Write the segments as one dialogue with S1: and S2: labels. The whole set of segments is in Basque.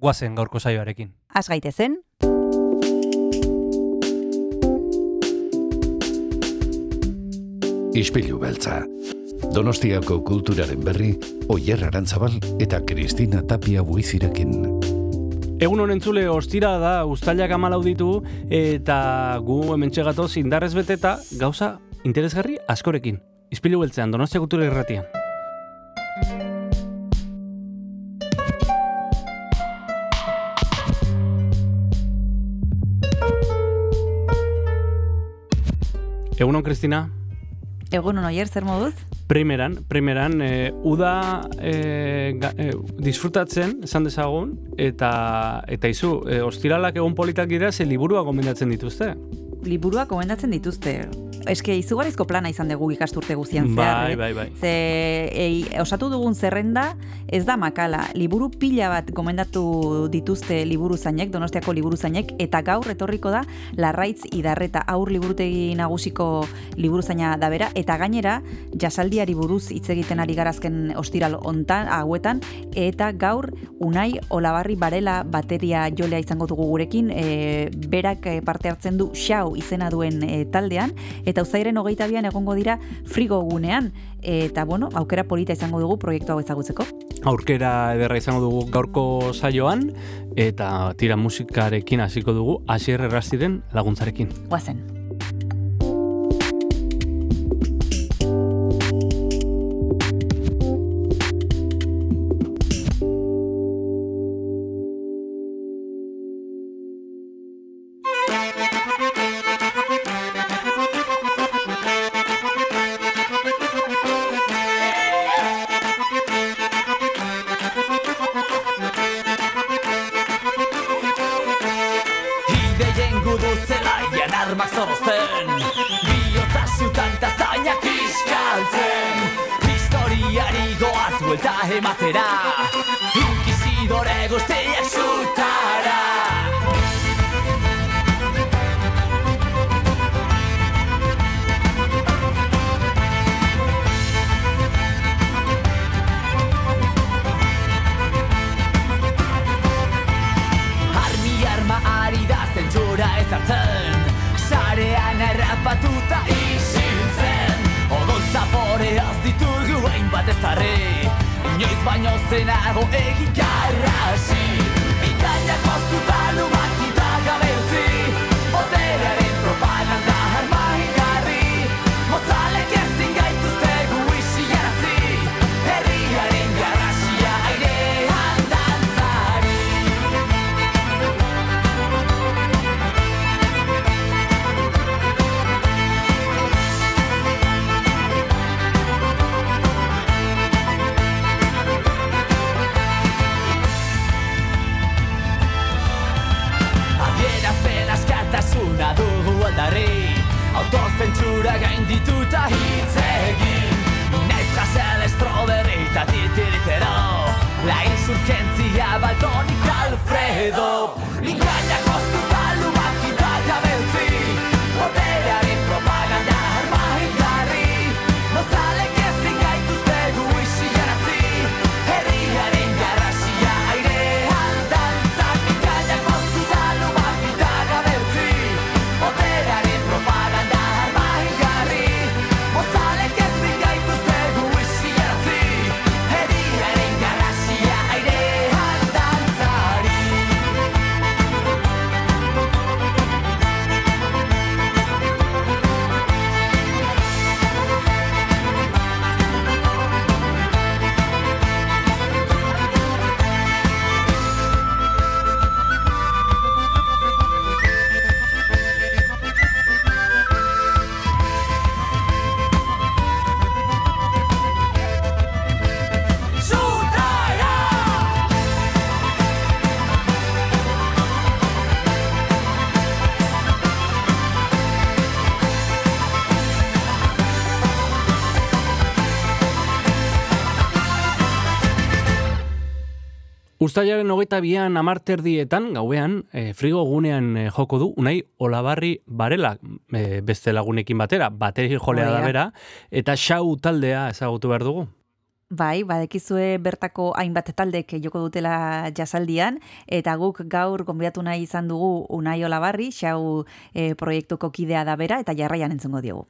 S1: guazen gaurko saioarekin.
S2: Az gaitezen,
S3: Ispilu beltza. Donostiako kulturaren berri, Oyer Arantzabal eta Kristina Tapia buizirekin.
S1: Egun honen zule ostira da ustailak amalau ditu eta gu hemen txegatoz indarrez beteta gauza interesgarri askorekin. Izpilu beltzean, Donostia Kultura Irratian. Egunon, Kristina.
S2: egun oier zer moduz?
S1: Primeran, primeran, e, uda e, ga, e, disfrutatzen, esan dezagun, eta eta izu, e, ostiralak egun politak dira, ze liburua gomendatzen dituzte.
S2: Liburuak gomendatzen dituzte. Eske izugarrizko plana izan dugu ikasturte guztian zehar.
S1: Bai,
S2: eh?
S1: bai, bai.
S2: Ze ei, osatu dugun zerrenda ez da makala. Liburu pila bat gomendatu dituzte liburu zainek, donostiako liburu zainek, eta gaur etorriko da Larraitz Idarreta aur liburutegi nagusiko liburu zaina da bera, eta gainera jasaldiari buruz hitz egiten ari garazken ostiral hontan hauetan, eta gaur Unai Olabarri Barela bateria jolea izango dugu gurekin, e, berak e, parte hartzen du Xau izena duen e, taldean, eta uzairen hogeita bian egongo dira frigo gunean, eta bueno, aukera polita izango dugu proiektu hau ezagutzeko.
S1: Aurkera ederra izango dugu gaurko saioan, eta tira musikarekin hasiko dugu, hasier errastiren laguntzarekin.
S2: Guazen.
S4: Aldarri Autozentsura gaindituta hitz egin. Naiz jasel estroberri eta titiritero. La insurgentzia baltonik Alfredo. Ingainak
S1: Uztailaren hogeita bian amarterdietan, gauean, e, frigo gunean e, joko du, unai olabarri barela e, beste lagunekin batera, bateri jolea da bera, eta xau taldea ezagutu behar dugu.
S2: Bai, badekizue bertako hainbat taldek joko dutela jasaldian, eta guk gaur gonbidatu nahi izan dugu Unai Olabarri, xau e, proiektuko kidea da bera, eta jarraian entzungo diogu.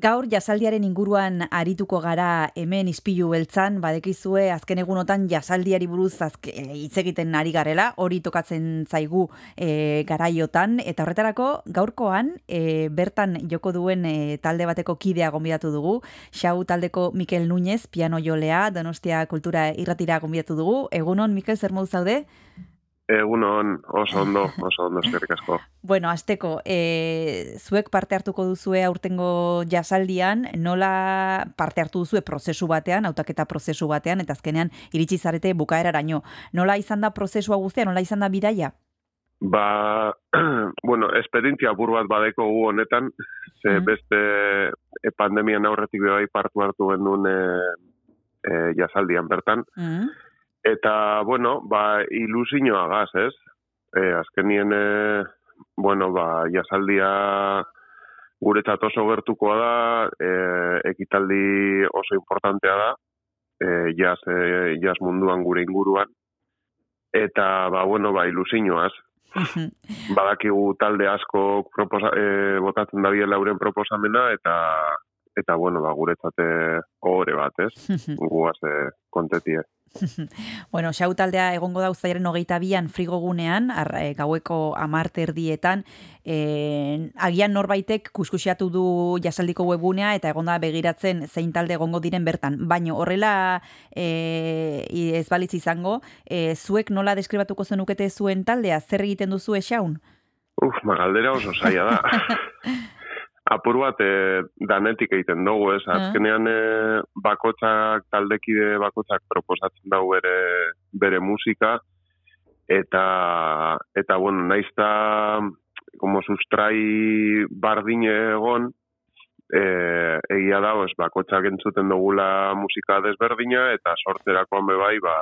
S2: Gaur jasaldiaren inguruan arituko gara hemen ispilu beltzan, badekizue azken egunotan jasaldiari buruz azke, hitz egiten ari garela, hori tokatzen zaigu e, garaiotan, eta horretarako gaurkoan e, bertan joko duen e, talde bateko kidea gonbidatu dugu, xau taldeko Mikel Núñez, piano jolea, Donostia Kultura irratira gonbidatu dugu. Egunon, Mikel, zer modu zaude?
S5: Egunon, oso ondo, oso ondo, eskerrik asko.
S2: Bueno, azteko, e, zuek parte hartuko duzue aurtengo jasaldian, nola parte hartu duzue prozesu batean, hautaketa prozesu batean, eta azkenean iritsi zarete bukaeraraino. Nola izan da prozesua guztia, nola izan da bidaia?
S5: Ba, bueno, esperientzia buru bat badeko gu honetan, ze beste e, pandemian aurretik bai partu hartu genuen e, e, jasaldian bertan.
S2: Mm
S5: Eta, bueno, ba, ilusinoa gaz, ez? E, azkenien, e, bueno, ba, jasaldia guretzat oso gertukoa da, e, ekitaldi oso importantea da, e, jaz, e, jaz munduan gure inguruan. Eta, ba, bueno, ba, ilusinoaz, badakigu talde asko proposa, e, botatzen da biela euren proposamena, eta, eta bueno, ba, guretzate ohore bat, ez? Guaz e, kontetie.
S2: bueno, xau taldea egongo da uztailaren hogeita bian frigogunean, ar, e, gaueko amarte erdietan, e, agian norbaitek kuskusiatu du jasaldiko webunea eta egon da begiratzen zein talde egongo diren bertan. Baino horrela e, ez balitz izango, e, zuek nola deskribatuko zenukete zuen taldea, zer egiten duzu esaun?
S5: Uf, magaldera oso zaila da. Apur bat, e, danetik egiten dugu, ez? Azkenean e, bakotxak, taldekide bakotxak proposatzen dugu bere, bere musika, eta, eta bueno, naizta, como sustrai bardin egon, e, egia da, ez, bakotxak entzuten dugula musika desberdina, eta sortzerakoan bebai, ba,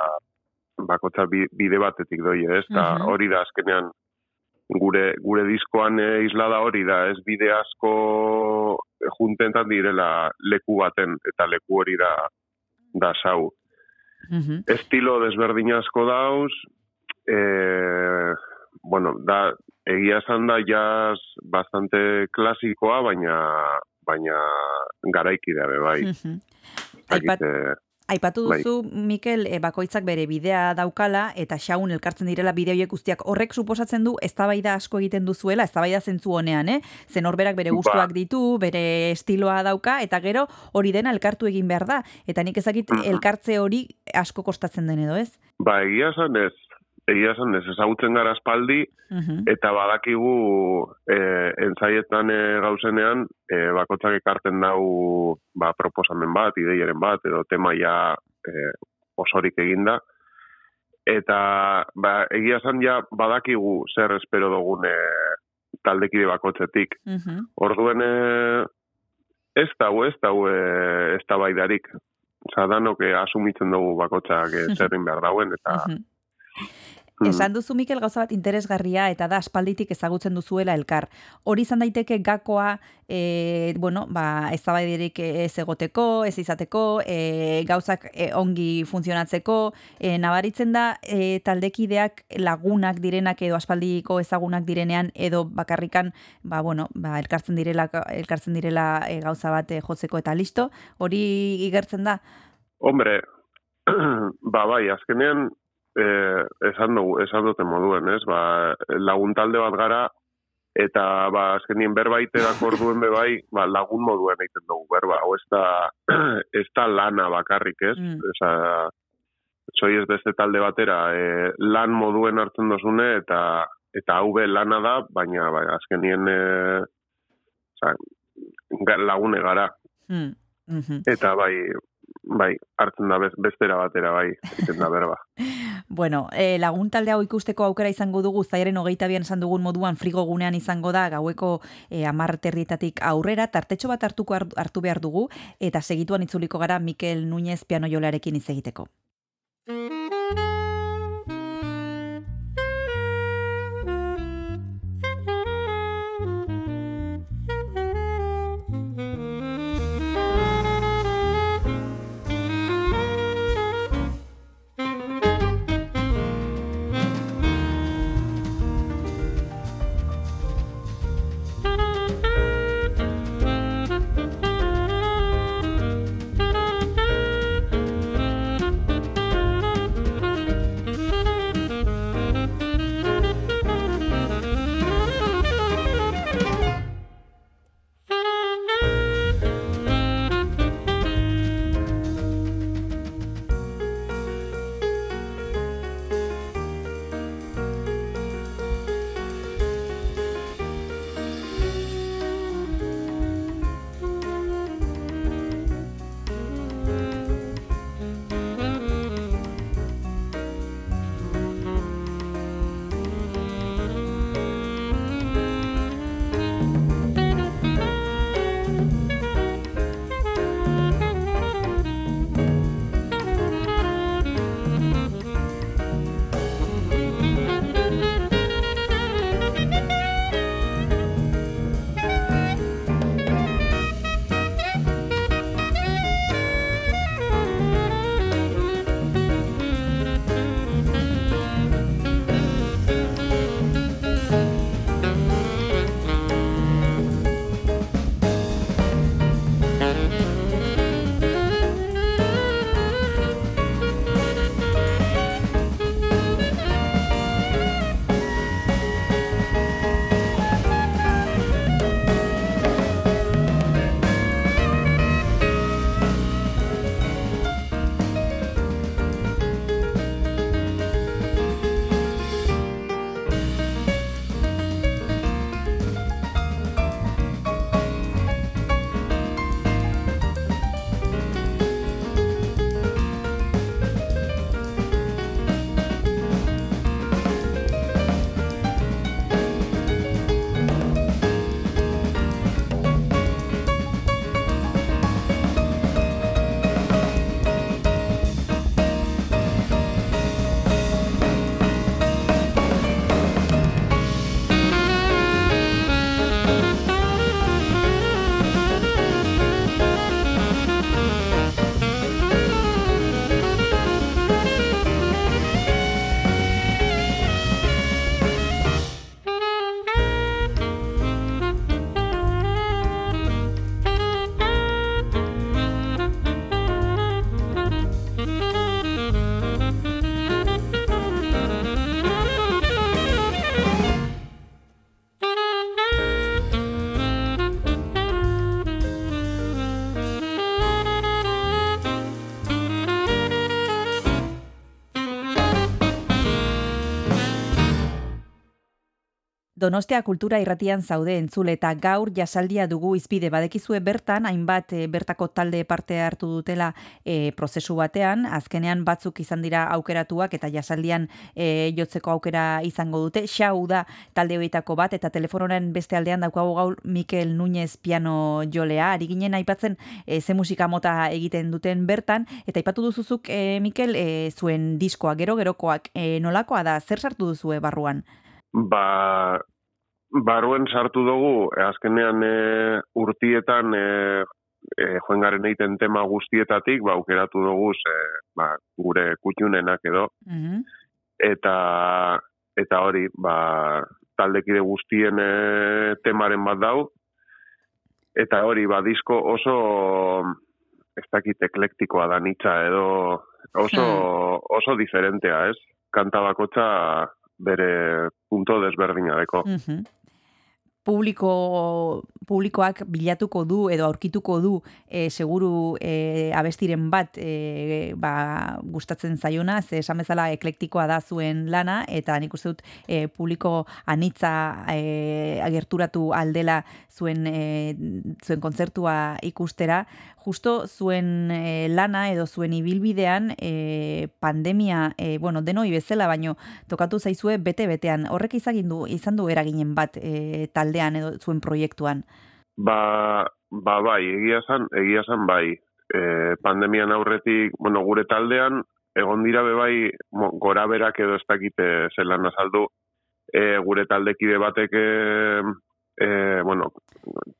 S5: bakotxa bi- bide batetik doi, ez? Eta
S2: Mhm.
S5: hori da azkenean gure gure diskoan e, islada hori da, ez bide asko juntentan direla leku baten eta leku hori da da sau.
S2: Mhm.
S5: Estilo desberdin asko dauz, e, bueno, da egia esan da jazz bastante klasikoa, baina baina garaiki da be bai.
S2: Mhm. Aipat, Aipatu
S5: Bai.
S2: duzu, Mikel, e, bakoitzak bere bidea daukala, eta xaun elkartzen direla bideo horiek guztiak horrek suposatzen du, eztabaida asko egiten duzuela, eztabaida zentzu honean, eh? Zen horberak bere
S5: Ba.
S2: gustuak ditu, bere estiloa dauka, eta gero hori dena elkartu egin behar da. Eta nik ezakit elkartze hori asko kostatzen den edo, ez?
S5: ba egia esan ez, egia esan ez, ezagutzen gara espaldi,
S2: Mhm.
S5: Eta badakigu e, entzaietan e, gauzenean, e, bakotzak ekarten dau ba, proposamen bat, ideiaren bat, edo temaia e, osorik eginda. Eta ba, egia esan ja badakigu zer espero dugun e, taldekide bakotzetik.
S2: Mhm.
S5: Orduen e, ez dau, ez dau e, ez da baidarik. Osa, danok asumitzen dugu bakotzak e, zerrin behar dauen, eta...
S2: Mhm.
S5: Mm,
S2: Esan duzu Mikel gauza bat interesgarria eta da aspalditik ezagutzen duzuela elkar. Hori izan daiteke gakoa, e, bueno, ba, eztabaiderik ez egoteko, ez izateko, e, gauzak e, ongi funtzionatzeko, e, nabaritzen da e, taldekideak lagunak direnak edo aspaldiko ezagunak direnean edo bakarrikan, ba, bueno, ba, elkartzen direla, elkartzen direla e, gauza bat e, jotzeko eta listo. Hori igertzen da?
S5: Hombre, ba bai, azkenean eh, esan dugu, esan dute moduen, ez? Ba, lagun talde bat gara, eta ba, azkenien berbaite orduen be bai, ba, lagun moduen egiten dugu berba, hau ez da, ez da lana bakarrik, ez?
S2: Mm.
S5: Esa, soi ez beste talde batera, eh, lan moduen hartzen dozune, eta eta hau be lana da, baina bai, azkenien eh, oza, lagune gara,
S2: Hmm. Mhm.
S5: eta bai, bai, hartzen da bez- bestera batera bai, egiten da berba.
S2: Bueno, e, lagun talde hau ikusteko aukera izango dugu, zaiaren hogeita bian esan dugun moduan frigo gunean izango da, gaueko e, amar terdietatik aurrera, tartetxo bat hartuko har- hartu behar dugu, eta segituan itzuliko gara Mikel Núñez piano jolarekin hitz egiteko. Donostia kultura irratian zaude entzule eta gaur jasaldia dugu izpide badekizue bertan, hainbat e, bertako talde parte hartu dutela e, prozesu batean, azkenean batzuk izan dira aukeratuak eta jasaldian e, jotzeko aukera izango dute, xau da talde horietako bat eta telefonoren beste aldean daukagu gaur Mikel Núñez piano jolea, ari ginen aipatzen e, ze musika mota egiten duten bertan, eta aipatu duzuzuk e, Mikel e, zuen diskoa, gero gerokoak, e, nolakoa da, zer sartu duzue barruan?
S5: Ba, barruen sartu dugu, e, azkenean e, urtietan e, e, joen garen egiten tema guztietatik, ba, aukeratu dugu ze, ba, gure kutxunenak edo.
S2: Mhm.
S5: Eta, eta hori, ba, taldekide guztien e, temaren bat dau. Eta hori, ba, disko oso ez dakit eklektikoa da nitza edo oso, oso diferentea, ez? Kanta bakotza bere punto desberdinareko.
S2: Mhm. Publiko, publikoak bilatuko du edo aurkituko du e, seguru e, abestiren bat e, ba, gustatzen zaiona, ze esan bezala eklektikoa da zuen lana, eta nik uste dut e, publiko anitza e, agerturatu aldela zuen, e, zuen kontzertua ikustera, justo zuen e, lana edo zuen ibilbidean e, pandemia, e, bueno, denoi bezala, baino tokatu zaizue bete-betean. Horrek izagin du, izan du eraginen bat e, taldean edo zuen proiektuan?
S5: Ba, ba bai, egia zan, egia zan bai. E, pandemian aurretik, bueno, gure taldean, egon dira be bai, mo, gora berak edo ez dakite zelan azaldu, e, gure taldekide batek e, e, bueno,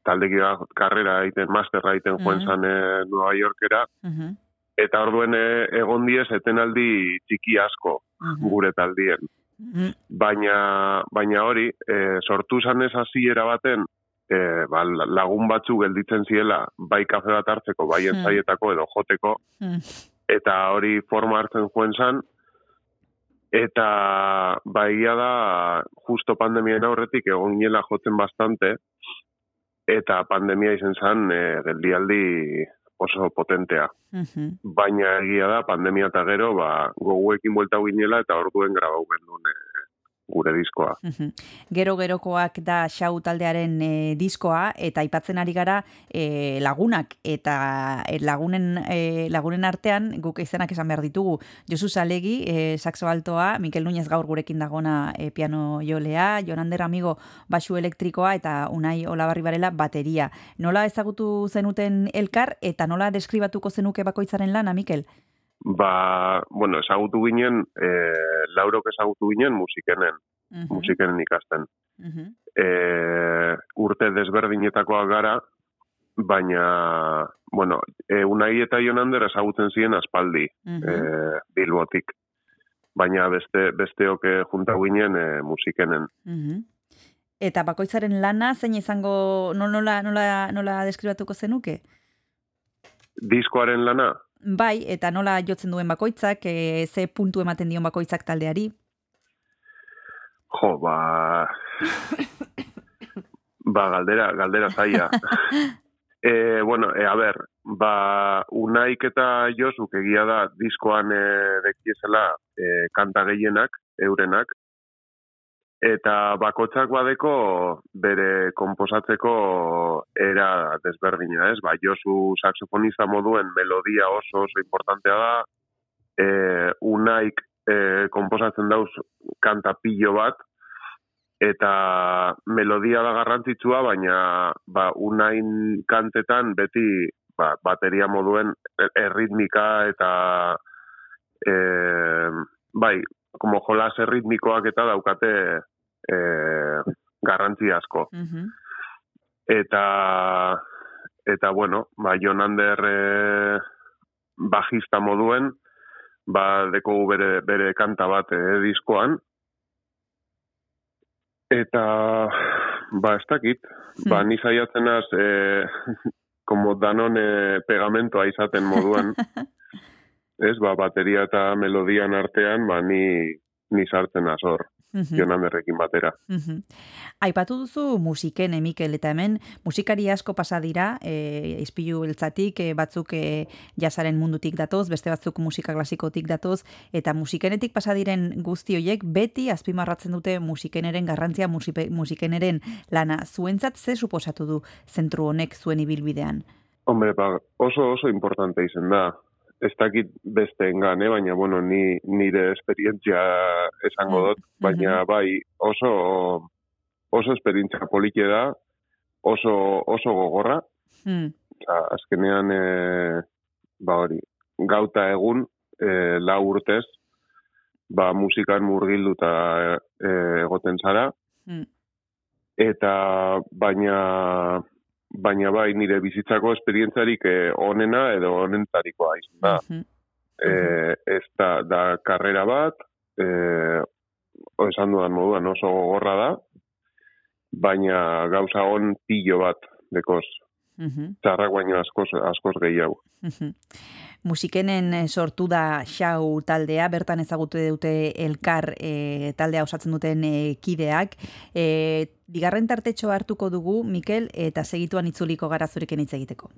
S5: taldekide karrera egiten, masterra egiten
S2: Mhm.
S5: joen zan e, Nueva Yorkera,
S2: Mhm,
S5: eta orduen e, egon diez etenaldi txiki asko
S2: mhm,
S5: gure taldien. baina baina hori e, sortu zanez hasiera baten e, ba, lagun batzu gelditzen ziela bai kafe bat hartzeko bai
S2: Hmm.
S5: entzaietako edo joteko eta hori forma hartzen joen zan eta baia da justo pandemien aurretik egon ginela jotzen bastante eta pandemia izen zan e, geldialdi oso potentea.
S2: Mhm.
S5: Baina egia da, pandemia eta gero, ba, goguekin buelta ginela eta orduen grabau gendun e, gure diskoa.
S2: Mhm. Gero gerokoak da xau taldearen e, diskoa eta aipatzen ari gara e, lagunak eta e, lagunen e, lagunen artean guk izenak esan behar ditugu. Josu Salegi, e, saxo altoa, Mikel Núñez gaur gurekin dagona e, piano jolea, Jonander Amigo basu elektrikoa eta Unai Olabarri Barela bateria. Nola ezagutu zenuten elkar eta nola deskribatuko zenuke bakoitzaren lana, Mikel?
S5: Ba, bueno, ezagutu ginen, e, laurok ezagutu ginen musikenen,
S2: Mhm,
S5: musikenen ikasten.
S2: mhm,
S5: E, urte desberdinetakoak gara, baina, bueno, e, unai eta jonander ezagutzen ziren aspaldi,
S2: mhm.
S5: e, bilbotik. Baina beste, besteok eh, junta ginen e, musikenen.
S2: Mhm. Eta bakoitzaren lana zein izango no- nola nola nola deskribatuko zenuke?
S5: Diskoaren lana,
S2: Bai, eta nola jotzen duen bakoitzak, e, ze puntu ematen dion bakoitzak taldeari?
S5: jo, ba... ba, galdera, galdera zaia. e, bueno, e, a ber, ba, unaik eta josuk egia da diskoan e, dekiezela e, kanta gehienak, eurenak, eta bakotzak badeko bere komposatzeko era desberdina, ez? Ba, Josu saxofonista moduen melodia oso oso importantea da, e, unaik e, komposatzen dauz kanta pillo bat, eta melodia da garrantzitsua, baina ba, unain kantetan beti ba, bateria moduen erritmika eta e, bai, como jolas erritmikoak eta daukate e, garrantzi asko.
S2: Mhm.
S5: Eta eta bueno, ba Jonander e, bajista moduen ba deko bere bere kanta bat e, diskoan. Eta ba ez dakit, ba
S2: Hmm.
S5: ni saiatzen naz e, como danon e, pegamentoa izaten moduan, ez, ba bateria eta melodian artean, ba ni ni sartzen naz hor.
S2: Mhm.
S5: Jon Anderrekin batera.
S2: Mhm. Aipatu duzu musiken, eh, Mikel, eta hemen musikari asko pasa dira, e, izpilu beltzatik, e, batzuk e, jasaren mundutik datoz, beste batzuk musika klasikotik datoz, eta musikenetik pasa diren guzti hoiek beti azpimarratzen dute musikeneren garrantzia, musipe, musikeneren lana. Zuentzat ze suposatu du zentru honek zuen ibilbidean?
S5: Hombre, ba, oso oso importante izen da. Ez dakit beste engan, eh? baina, bueno, ni, nire esperientzia esango
S2: Mm,
S5: dut, baina bai oso oso esperientzia polite da, oso, oso gogorra,
S2: Hmm.
S5: Osa, azkenean, e, ba hori, gauta egun, e, lau urtez, ba musikan murgilduta e, egoten zara,
S2: Hmm.
S5: eta baina baina bai nire bizitzako esperientzarik eh, onena edo onentarikoa izan da. Eh, ez da, da karrera bat, eh, esan dudan moduan oso gogorra da, baina gauza on pilo bat dekoz.
S2: Mhm.
S5: Txarrak baino askoz, askoz gehiago.
S2: Mhm. Musikenen eh, sortu da xau taldea, bertan ezagutu dute elkar e, taldea osatzen duten e, kideak. E, bigarren tartetxo hartuko dugu, Mikel, eta segituan itzuliko gara zurekin hitz egiteko.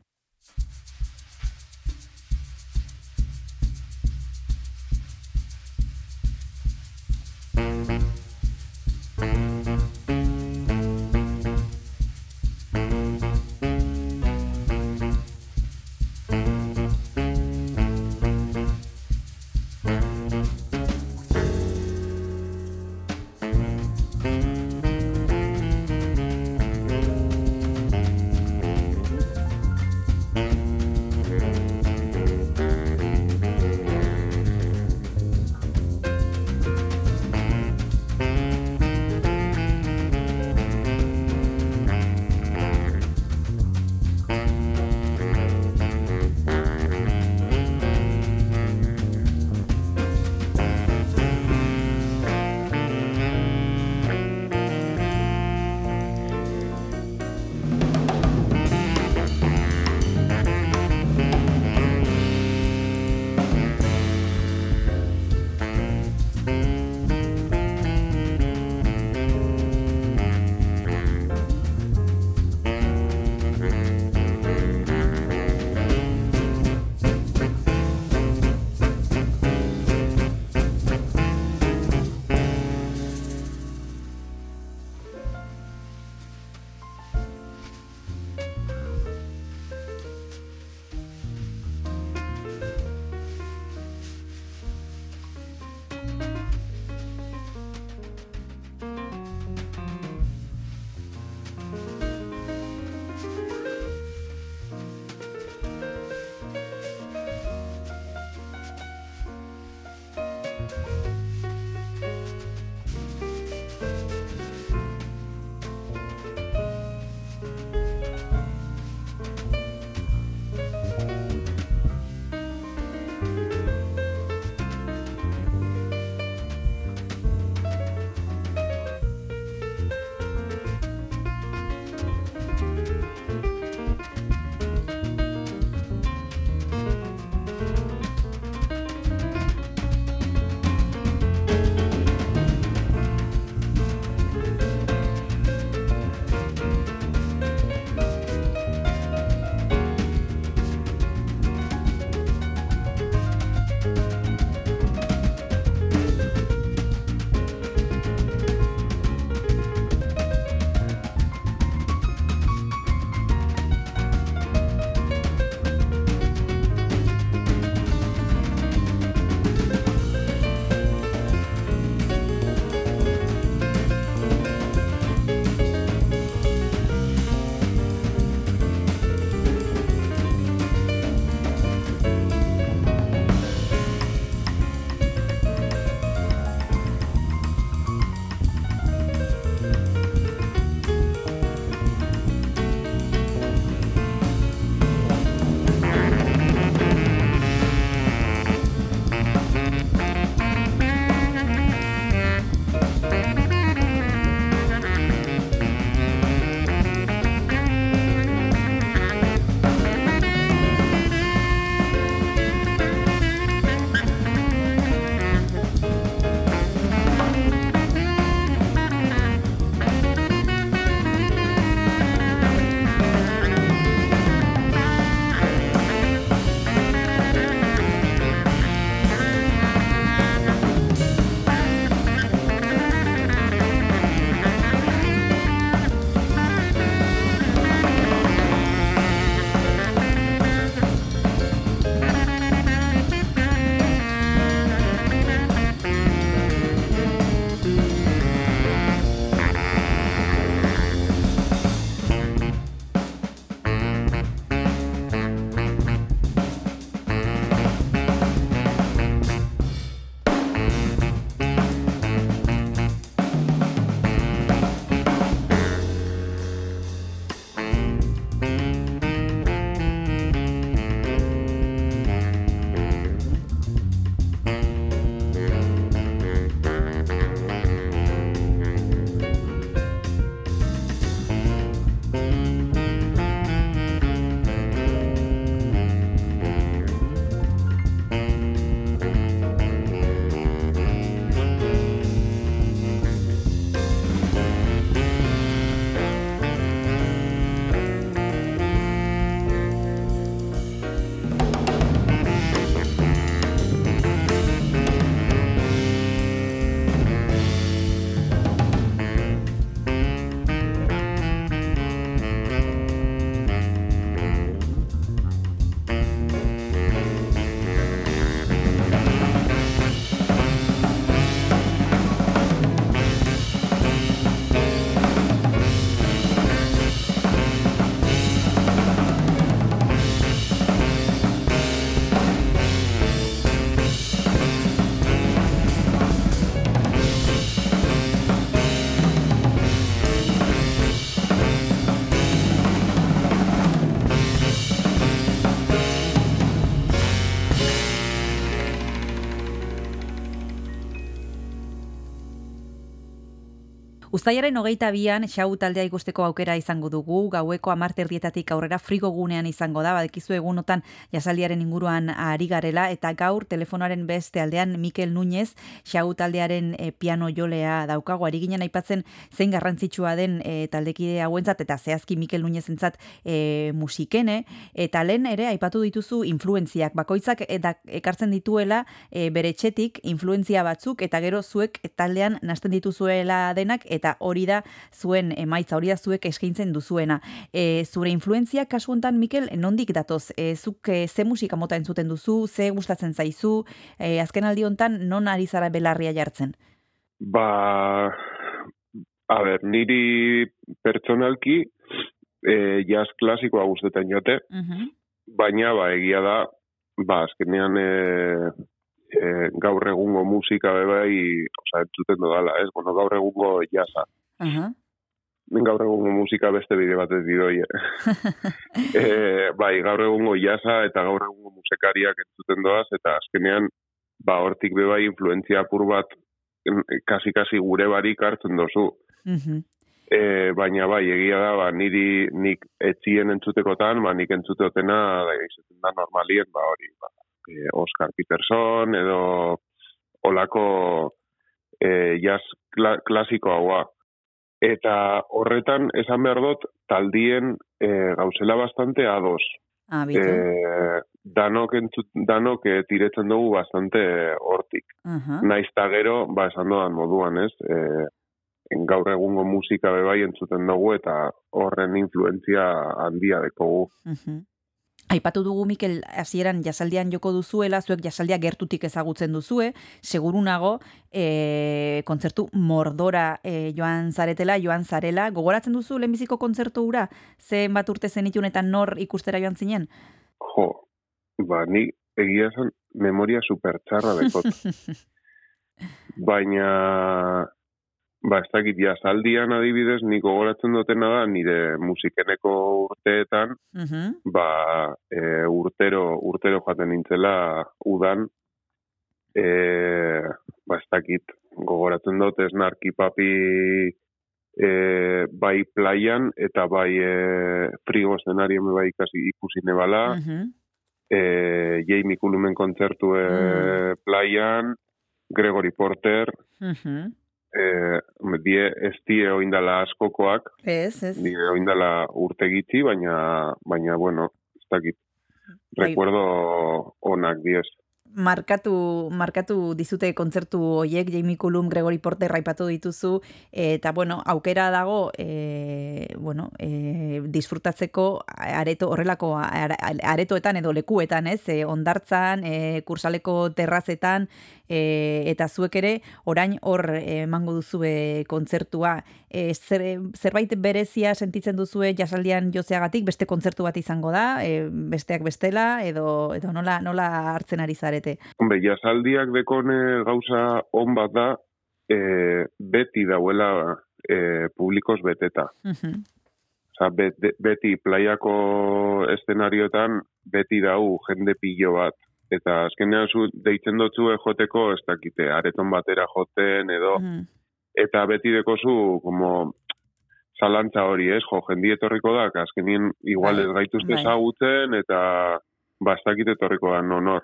S2: Uztaiaren hogeita bian, xau taldea ikusteko aukera izango dugu, gaueko amarterdietatik aurrera frigo gunean izango da, badekizu egunotan jasaldiaren inguruan ari garela, eta gaur telefonaren beste aldean Mikel Núñez, xau taldearen e, piano jolea daukago, ari ginen aipatzen zein garrantzitsua den e, taldekide hauentzat, eta zehazki Mikel Núñez entzat e, musikene, eta lehen ere aipatu dituzu influenziak, bakoitzak eta ekartzen dituela e, bere txetik influenzia batzuk, eta gero zuek taldean nasten dituzuela denak, eta hori da zuen emaitza, hori da zuek eskaintzen duzuena. E, zure influenzia kasu hontan Mikel nondik datoz? E, zuk e, ze musika mota entzuten duzu, ze gustatzen zaizu? E, azken aldi hontan non ari zara belarria jartzen?
S5: Ba, a ber, niri pertsonalki e, jazz klasikoa gustetan jote,
S2: Mhm.
S5: baina ba egia da ba azkenean e, e, gaur egungo musika be bai, osea, entzuten dodala, ez? Bueno, gaur egungo jazza.
S2: Aha.
S5: Gaur egungo musika beste bide batez bidoi. e, bai, gaur egungo jazza eta gaur egungo musikariak entzuten doaz, eta azkenean, ba, hortik be bai influentzia apur bat kasi-kasi gure barik hartzen dozu.
S2: Mhm.
S5: E, baina bai, egia da, ba, niri nik etzien entzutekotan, ba, nik entzutotena da, izaten da normalien, ba, hori, ba, e, Oscar Peterson, edo olako e, jazz kla, klasiko haua. Eta horretan, esan behar dut, taldien e, gauzela bastante ados.
S2: Ah.
S5: E, danok, entzut, danok e, tiretzen dugu bastante hortik.
S2: Aha.
S5: Naiz ta gero, ba, esan doan moduan, ez? E, gaur egungo musika bebai entzuten dugu eta horren influentzia handia dekogu.
S2: Mhm. Aipatu dugu Mikel hasieran jasaldian joko duzuela, zuek jasaldia gertutik ezagutzen duzue, seguru nago e, kontzertu mordora e, joan zaretela, joan zarela, gogoratzen duzu lehenbiziko kontzertu hura, zen bat urte zenitun eta nor ikustera joan zinen?
S5: Jo, ba, ni egia esan memoria supertxarra dekot. Baina, ba, ez dakit, jazaldian adibidez, nik gogoratzen dutena da, nire musikeneko urteetan,
S2: Mhm.
S5: ba, e, urtero, urtero jaten nintzela udan, e, ba, ez dakit, gogoratzen dut esnarki papi e, bai plaian eta bai e, frigo eszenarien bai ikasi ikusi nebala,
S2: Mhm.
S5: e, Jamie Kulumen kontzertu e, plaian, Gregory Porter,
S2: Mhm.
S5: e, die, ez die oindala askokoak,
S2: Ez, ez.
S5: die oindala urte gitzi, baina, baina, bueno, ez dakit, recuerdo onak diez.
S2: markatu, markatu dizute kontzertu hoiek, Jamie Cullum, Gregory Porter raipatu dituzu, eta bueno, aukera dago, e, bueno, e, disfrutatzeko areto, horrelako are- aretoetan edo lekuetan, ez, e, ondartzan, e, kursaleko terrazetan, e, eta zuek ere, orain hor emango duzue kontzertua. E, zer, zerbait berezia sentitzen duzue jasaldian jozeagatik, beste kontzertu bat izango da, e, besteak bestela, edo, edo nola, nola hartzen ari zarete.
S5: Hombre, jasaldiak dekone gauza on bat da, e, beti dauela e, publikoz beteta.
S2: Mhm.
S5: Osa, bet, beti playako eszenarioetan beti dau jende pilo bat. Eta azkenean zu deitzen dotzu joteko ez dakite, areton batera joten edo,
S2: Mhm.
S5: eta beti dekozu como zalantza hori, ez? Jo, jendi etorriko da, azkenien igual
S2: Bai,
S5: ez gaituzte
S2: bai.
S5: ezagutzen eta bastakit etorriko da nonor.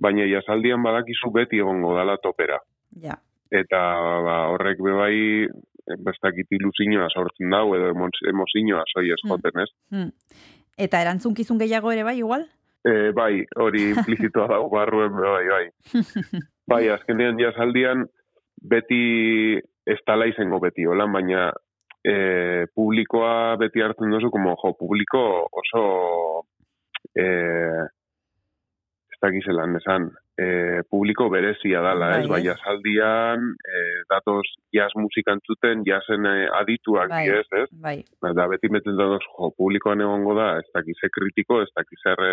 S5: Baina jasaldian badakizu beti egongo dala topera.
S2: Ja.
S5: Eta ba, horrek bebai bastakit ilusioa sortzen dau edo emo- emozioa soi ez
S2: Mm.
S5: joten, ez?
S2: Hmm. Eta erantzunkizun gehiago ere bai, igual?
S5: E, bai, hori implizitoa dago barruen, bai, bai. Bai, azkenean jasaldian beti ez tala izango beti, hola, baina e, publikoa beti hartzen duzu, como, jo, publiko oso e, ez dakizelan esan, e, publiko berezia dala, ez?
S2: Bai,
S5: Bai,
S2: ez?
S5: jasaldian e, datoz jazz musika entzuten, jazen e, adituak
S2: Bai.
S5: diez, ez?
S2: Bai.
S5: Da beti meten dut, jo, publikoan egongo da, ez dakize kritiko, ez dakize erre,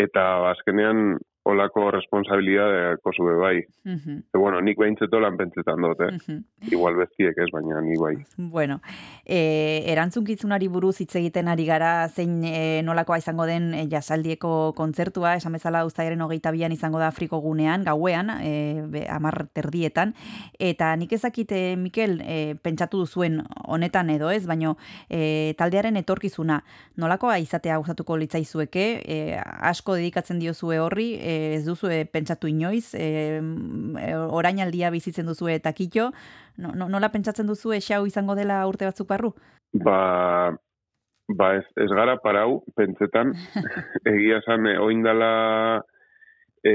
S5: eta azkenean olako responsabilidadeko zube bai.
S2: Mhm,
S5: E, bueno, nik behintzeto lan pentsetan dut, eh?
S2: mhm.
S5: Igual bestiek ez, baina ni bai.
S2: Bueno, e, erantzunkizunari buruz hitz egiten ari gara, zein e, nolakoa izango den e, jasaldieko kontzertua, esan bezala uztailaren hogeita bian izango da Afriko gunean, gauean, e, be, amar terdietan, eta nik ezakite, Mikel, e, pentsatu duzuen honetan edo ez, baino e, taldearen etorkizuna, nolakoa izatea gustatuko litzaizueke, e, asko dedikatzen diozue horri, e, ez duzue pentsatu inoiz, e, e, orainaldia bizitzen duzue eta kito, no, no, nola pentsatzen duzu xau izango dela urte batzuk barru?
S5: Ba, ba ez, ez gara parau, pentsetan, egia esan, eh, oindala e,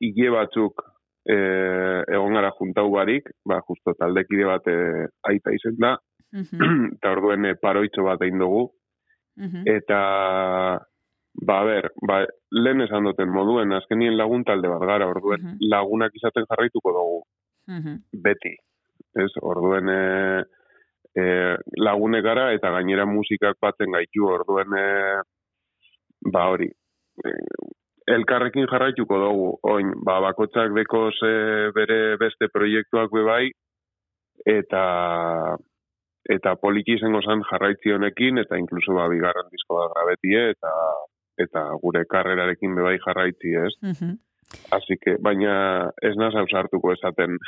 S5: hile batzuk e, egon gara juntau barik, ba, justo taldekide bat e, aita izen da, eta orduen e, paroitxo bat egin dugu, eta ba, ber, ba, lehen esan duten moduen, azkenien lagun talde bat gara, orduen
S2: Mhm.
S5: lagunak izaten jarraituko dugu,
S2: mhm,
S5: beti. Ez, orduen e, e, lagune gara eta gainera musikak batzen gaitu, orduen e, ba hori. E, elkarrekin jarraituko dugu, oin, ba, bakotzak dekoz e, bere beste proiektuak be bai, eta eta poliki izango zan jarraitzi honekin, eta inkluso ba, bigarren disko da grabetie, eta eta gure karrerarekin be bai jarraitzi, ez?
S2: mhm,
S5: Así que, baina ez naz ausartuko esaten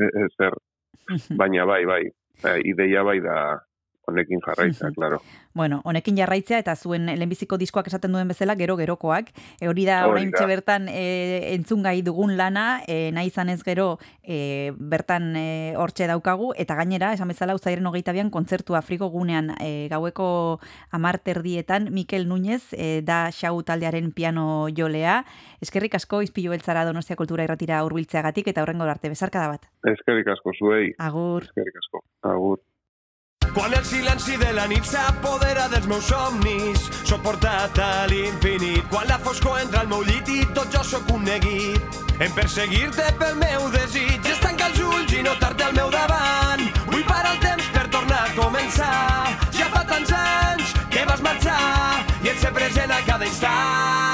S5: e- ezer,
S2: mhm.
S5: baina bai, bai, eh, ideia bai da honekin jarraitza, claro.
S2: Bueno, honekin jarraitzea eta zuen lehenbiziko diskoak esaten duen bezala gero gerokoak. E, hori da orain
S5: da.
S2: bertan e, entzun gai dugun lana, e, nahi izan ez gero e, bertan e, hortxe daukagu, eta gainera, esan bezala, uzairen hogeita bian, kontzertu Afriko gunean e, gaueko amar terdietan, Mikel Núñez e, da xau taldearen piano jolea. Eskerrik asko, izpilu beltzara Donostia Kultura irratira hurbiltzeagatik eta horrengo arte bezarkada bat.
S5: Eskerrik asko zuei,
S2: Agur.
S5: eskerrik asko. Agur.
S6: Quan el silenci de la nit s'apodera dels meus somnis, sóc portat a l'infinit. Quan la foscor entra al meu llit i tot jo sóc un neguit. En perseguir-te pel meu desig, és tancar els ulls i notar-te al meu davant. Vull parar el temps per tornar a començar. Ja fa tants anys que vas marxar i et sé present a cada instant.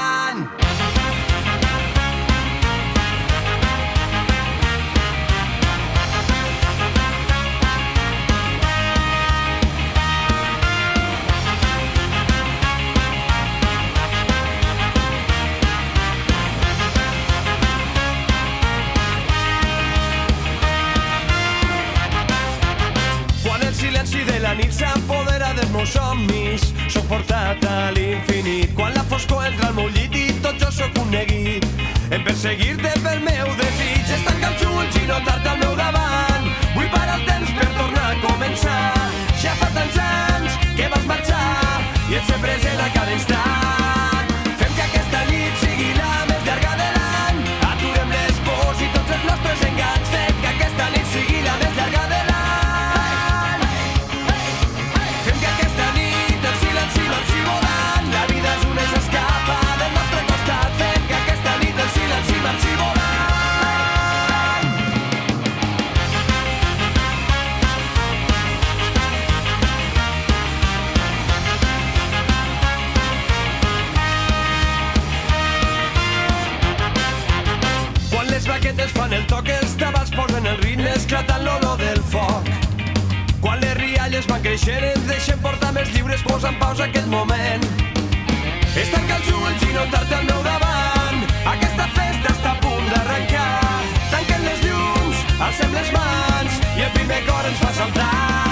S6: Meus somnis, sóc portat a l'infinit. Quan la foscor entra al meu llit i tot jo sóc un neguit. En perseguir-te pel meu desig, és tancar els ulls i notar-te al meu davant. Vull parar el temps per tornar a començar. Ja fa tants anys que vas marxar i et sé present a cada instant. Tabals posen el ritme esclatant l'olor del foc. Quan les rialles van creixent, ens deixen portar més lliures, posa en pausa aquest moment. És tancar els ulls i notar-te al meu davant. Aquesta festa està a punt d'arrencar. Tanquen les llums, alcem les mans i el primer cor ens fa saltar.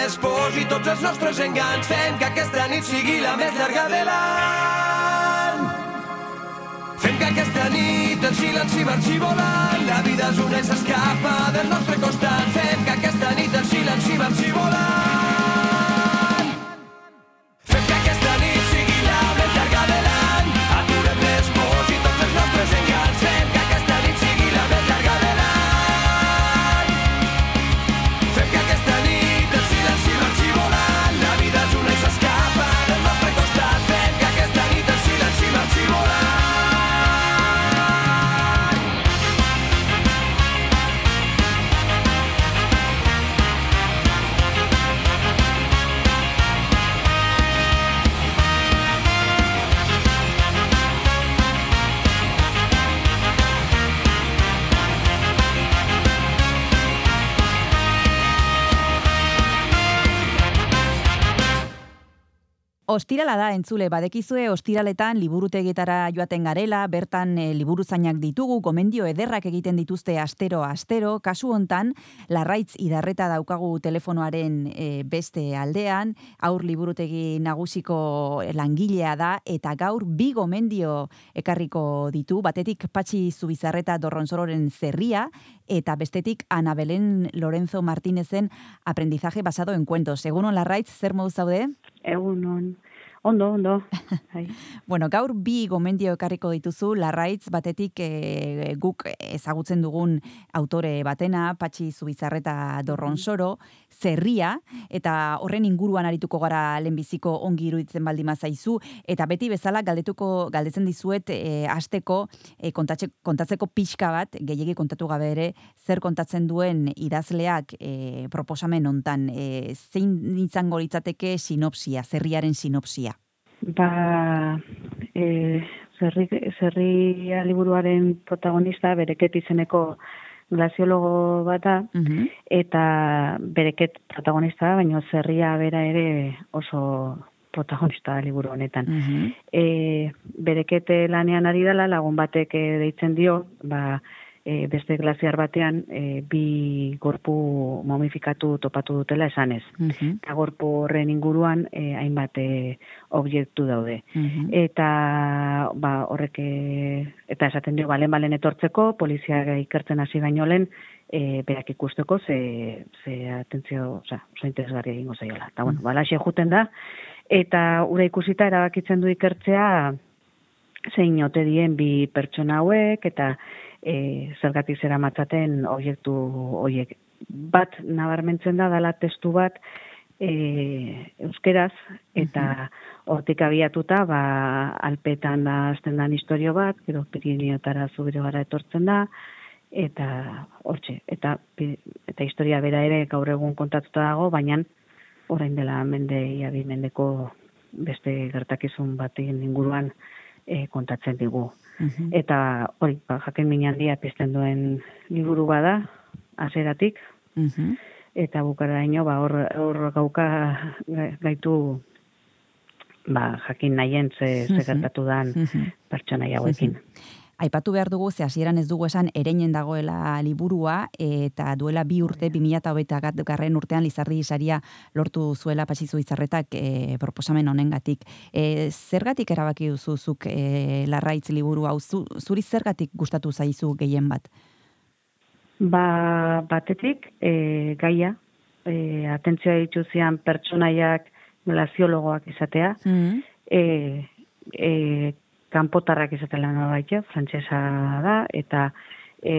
S6: Les pors i tots els nostres enganys. Fem que aquesta nit sigui la més llarga de l'any. que aquesta nit el silenci marxi volant, la vida és una i s'escapa del nostre costat. Fem que aquesta nit el silenci marxi volant.
S2: Ostirala da entzule badekizue ostiraletan liburutegietara joaten garela, bertan e, liburuzainak ditugu, gomendio ederrak egiten dituzte astero astero, kasu hontan larraitz idarreta daukagu telefonoaren e, beste aldean, aur liburutegi nagusiko langilea da eta gaur bi gomendio ekarriko ditu, batetik Patxi Zubizarreta Dorronsororen zerria eta bestetik Ana Belén Lorenzo Martínezen aprendizaje basado en cuentos. Egunon Larraitz, zer modu zaude?
S7: Egunon. Ondo, ondo.
S2: Bai. bueno, gaur bi gomendio ekarriko dituzu, larraitz batetik e, guk ezagutzen dugun autore batena, Patxi Zubizarreta Dorronsoro, zerria, eta horren inguruan arituko gara lehenbiziko ongi iruditzen baldi mazaizu, eta beti bezala galdetuko, galdetzen dizuet e, asteko e, kontatzeko pixka bat, gehiagi kontatu gabe ere, zer kontatzen duen idazleak e, proposamen hontan, e, zein izango litzateke sinopsia, zerriaren sinopsia?
S7: Ba, e, zerri, zerria liburuaren protagonista bereket izeneko glaziologo bata, mhm. eta bereket protagonista, baina zerria bera ere oso protagonista da liburu honetan. Mm bereket lanean ari dela, lagun batek deitzen dio, ba, e, beste glaziar batean e, bi gorpu momifikatu topatu dutela esanez. Mm -hmm. Eta gorpu horren inguruan e, hainbat e, objektu daude. Mhm. Eta ba, horrek e, eta esaten dio balen balen etortzeko, polizia ikertzen hasi baino lehen, e, berak ikusteko ze, ze atentzio, oza, oso interesgarri egingo zaiola. Eta bueno, mm -hmm. juten da, eta ura ikusita erabakitzen du ikertzea zein ote dien bi pertsona hauek, eta e, zergatik zera matzaten oiektu oiek. Bat nabarmentzen da dala testu bat e, euskeraz eta hortik abiatuta ba, alpetan da azten dan historio bat, gero Pirineotara zubire gara etortzen da, eta hortxe, eta, eta historia bera ere gaur egun kontatuta dago, baina orain dela mende, iabi mendeko beste gertakizun batean inguruan e, kontatzen digu. Eta hori, ba, jaken minaldia pizten duen liburu bada, azeratik, eta bukara ino, ba, hor, hor gauka gaitu ba, jakin nahien ze, ze gertatu dan pertsona hauekin.
S2: Aipatu behar dugu, ze hasieran ez dugu esan ereinen dagoela liburua, eta duela bi urte, 2008 garren urtean Lizardi Isaria lortu zuela pasizu izarretak e, proposamen honengatik. E, zergatik erabaki duzuzuk e, larraitz liburu hau, zuri zergatik gustatu zaizu gehien bat?
S7: Ba, batetik, e, gaia, e, atentzioa dituzian pertsonaiak glaziologoak izatea, mm -hmm. e, kanpotarrak izatela nola baita, frantsesa da, eta e,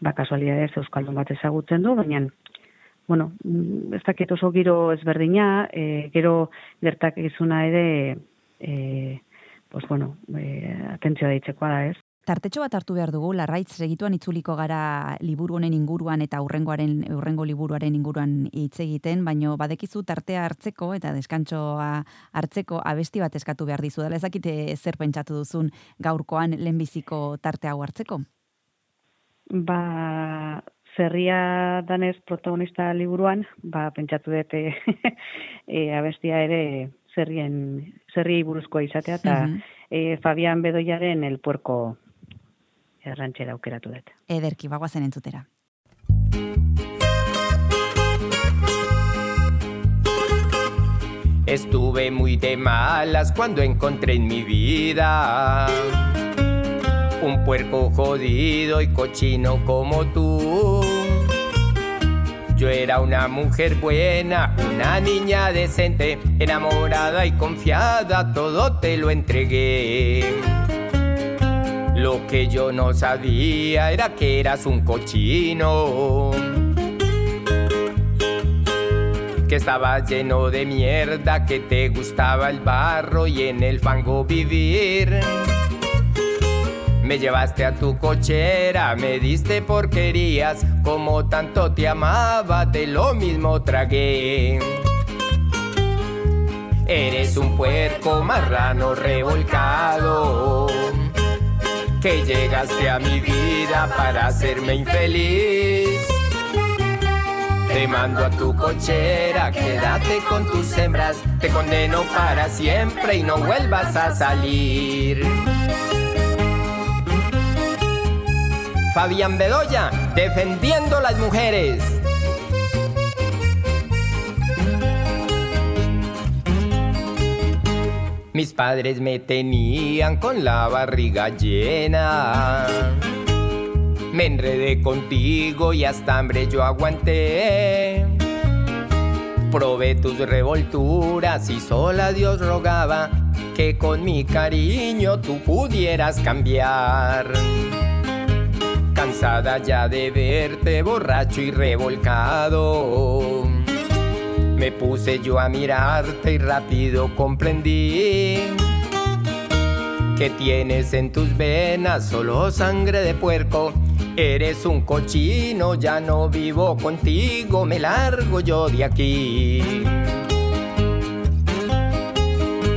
S7: ba, kasualidadez euskaldun bat ezagutzen du, baina bueno, mm, ez dakit oso giro ezberdina, e, gero gertak izuna ere, e, pues bueno, e, atentzioa ditzekoa da ez.
S2: Tartetxo bat hartu behar dugu, larraitz segituan itzuliko gara liburu honen inguruan eta urrengoaren urrengo liburuaren inguruan hitz egiten, baino badekizu tartea hartzeko eta deskantsoa hartzeko abesti bat eskatu behar dizu. Dala ezakite zer pentsatu duzun gaurkoan lehenbiziko tarte hau hartzeko?
S7: Ba, zerria danez protagonista liburuan, ba, pentsatu dute e, abestia ere zerrien, zerriei buruzkoa izatea, eta mm Fabian Bedoiaren el puerko errantxera aukeratu dut.
S2: Ederki, bagoazen entzutera.
S8: Estuve muy de malas cuando encontré en mi vida Un puerco jodido y cochino como tú. Yo era una mujer buena, una niña decente, enamorada y confiada, todo te lo entregué. Lo que yo no sabía era que eras un cochino. Que estaba lleno de mierda, que te gustaba el barro y en el fango vivir. Me llevaste a tu cochera, me diste porquerías, como tanto te amaba, de lo mismo tragué. Eres un puerco marrano revolcado que llegaste a mi vida para hacerme infeliz. Te mando a tu cochera, quédate con tus hembras, te condeno para siempre y no vuelvas a salir. Fabián Bedoya, defendiendo las mujeres. Mis padres me tenían con la barriga llena. Me enredé contigo y hasta hambre yo aguanté. Probé tus revolturas y sola Dios rogaba que con mi cariño tú pudieras cambiar. Cansada ya de verte borracho y revolcado me puse yo a mirarte y rápido comprendí que tienes en tus venas solo sangre de puerco. Eres un cochino, ya no vivo contigo, me largo yo de aquí.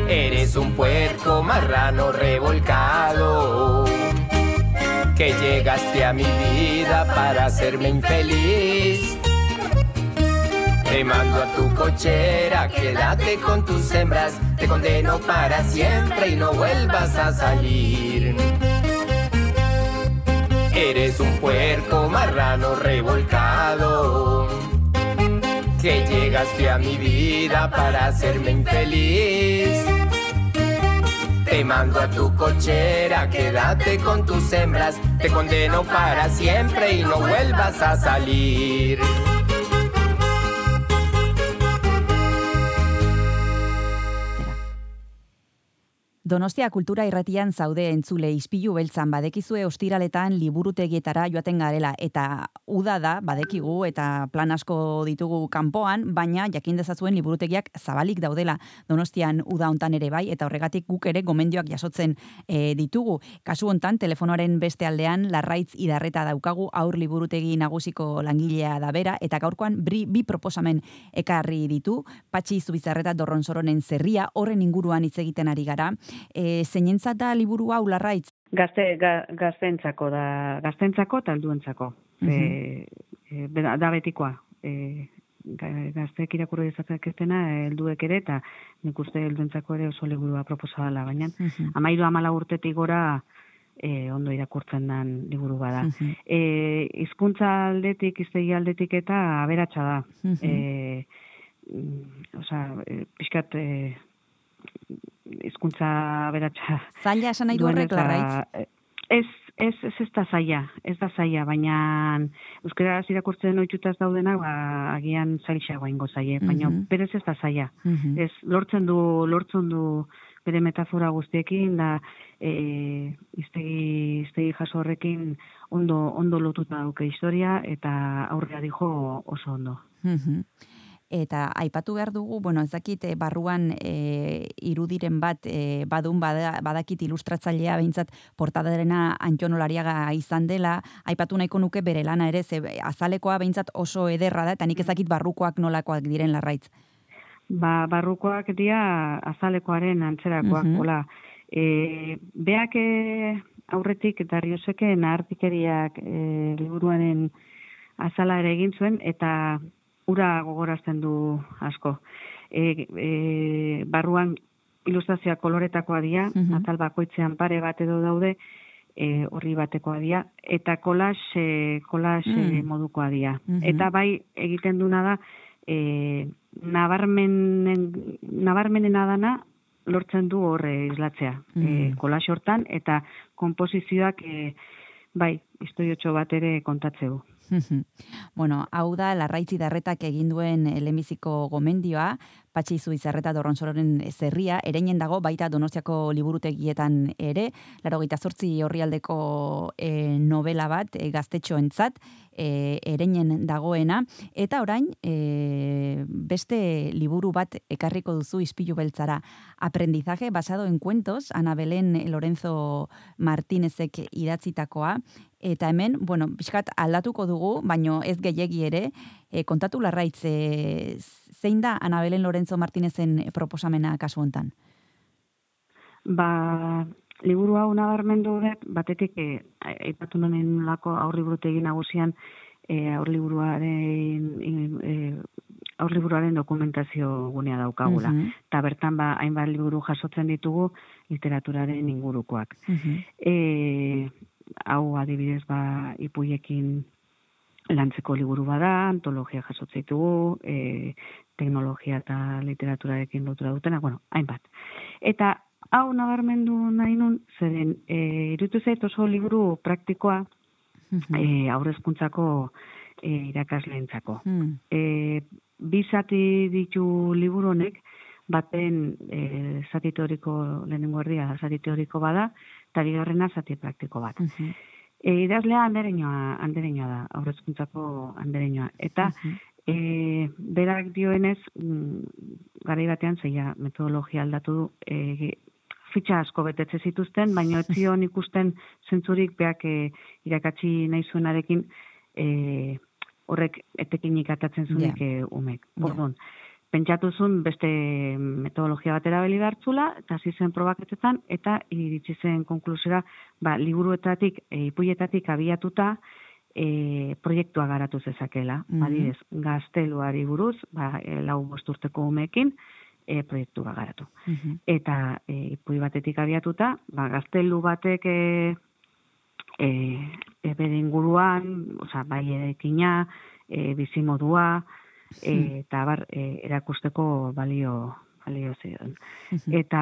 S8: Eres un puerco marrano revolcado que llegaste a mi vida para hacerme infeliz te mando a tu cochera, quédate con tus hembras, te condeno para siempre y no vuelvas a salir. Eres un puerco marrano revolcado, que llegaste a mi vida para hacerme infeliz. Te mando a tu cochera, quédate con tus hembras, te condeno para siempre y no vuelvas a salir.
S2: Donostia kultura irratian zaude entzule ispilu beltzan. Badekizue ostiraletan liburutegietara joaten garela eta uda da badekigu eta plan asko ditugu kanpoan, baina jakin dezazuen liburutegiak zabalik daudela. Donostian uda hontan ere bai eta horregatik guk ere gomendioak jasotzen e, ditugu. Kasu hontan telefonoaren beste aldean larraitz idarreta daukagu aur liburutegi nagusiko langilea da bera eta gaurkoan bi, bi proposamen ekarri ditu, patxi zubizarreta dorronsoronen zerria horren inguruan hitz egiten ari gara e, zeinentzat da liburu hau larraitz?
S7: Gazte, ga, gaztentzako da, gaztentzako eta alduentzako. Uh e, e, da betikoa. E, gazteek irakurri dezatzak eztena, helduek ere, eta nik uste helduentzako ere oso liburua proposabala, baina uh -huh. amairu amala urtetik gora e, ondo irakurtzen den liburu bada. Uh e, izkuntza aldetik, iztegi aldetik eta aberatsa da. Uh e, mm, Osa, e, pixkat, e, hizkuntza beratsa.
S2: Zaila esan nahi du horrek larraitz?
S7: Ez, ez, ez, ez da zaila, ez da zaila, baina euskara irakurtzen ohituta ez daudena, ba, agian zailxagoa ingo zaie, baina mm berez ez da zaila. Mm Ez, lortzen du, lortzen du bere metafora guztiekin, da, e, iztegi, iztegi jaso horrekin ondo, ondo lotuta duke historia, eta aurrea dijo oso ondo. Mm
S2: eta aipatu behar dugu, bueno, ez dakit e, barruan e, irudiren bat e, badun bada, badakit ilustratzailea behintzat portadarena antxonolariaga izan dela, aipatu nahiko nuke bere lana ere, ze azalekoa behintzat oso ederra da, eta nik ez dakit barrukoak nolakoak diren larraitz.
S7: Ba, barrukoak dia azalekoaren antzerakoak, uh hola. E, beak e, aurretik eta rioseke nahartikeriak e, liburuaren azala ere egin zuen, eta ura gogorazten du asko. E, e, barruan ilustrazioa koloretakoa dira, uh atal bakoitzean pare bat edo daude, e, horri batekoa dira, eta kolas, e, kolas mm. modukoa dira. Eta bai egiten duna da, e, nabarmenen, nabarmenen adana, lortzen du horre islatzea. Mm. E, kolax hortan, eta komposizioak, e, bai, historiotxo bat ere kontatzeu.
S2: Bueno, hau da, larraitzi darretak egin duen lemiziko gomendioa, patxi zu izarreta dorronzororen zerria, ereinen dago baita donostiako liburutegietan ere, laro gita zortzi horri aldeko e, novela bat, e, gaztetxo entzat, e, ereinen dagoena, eta orain, e, beste liburu bat ekarriko duzu izpilu beltzara, aprendizaje basado en cuentos, Ana Belén Lorenzo Martínezek idatzitakoa, eta hemen, bueno, pixkat aldatuko dugu, baino ez gehiegi ere, e, kontatu larraitz, e, zein da Ana Belén Lorenzo Martínezen proposamena kasu hontan?
S7: Ba, liburu hau nabarmendu dut, batetik, e, aipatu nonen lako aurri burutegi nagusian, e, aurliburuaren e, aurliburuaren dokumentazio gunea daukagula. Mm Ta bertan ba hainbat liburu jasotzen ditugu literaturaren ingurukoak. Mm e, hau adibidez ba ipuiekin lantzeko liburu bada, antologia jasotzen ditugu, e, teknologia eta literaturarekin lotura dutena, bueno, hainbat. Eta hau nabarmendu nahi nun, zeren, e, irutu zait oso liburu praktikoa, e, aurrezkuntzako e, irakasleentzako. Mm. E, bi zati ditu liburu honek, baten e, zati teoriko lehenengo erdia zati teoriko bada, eta bigarrena zati praktiko bat. Mm -hmm. E, idazlea andereñoa, andereñoa da, aurrezkuntzako andereñoa. Eta e, berak dioenez, mm, garai batean zeia metodologia aldatu du, e, fitxa asko betetze zituzten, baina ez zion ikusten zentzurik beak e, irakatsi nahi zuenarekin e, horrek etekinik atatzen zunik yeah. e, umek. Bordon, pentsatu zuen beste metodologia batera beli hartzula, eta zizen probaketetan, eta iritsi zen konklusera, ba, liburuetatik, e, ipuietatik abiatuta, e, proiektua garatu zezakela. Mm -hmm. gazteluari buruz, ba, e, lau bosturteko umekin, e, proiektu bagaratu. Mm Eta e, ipui batetik abiatuta, ba, gaztelu batek e, e, e bere inguruan, oza, bai edekina, e, bizimodua, eta bar, e, erakusteko balio balio zion. Eta,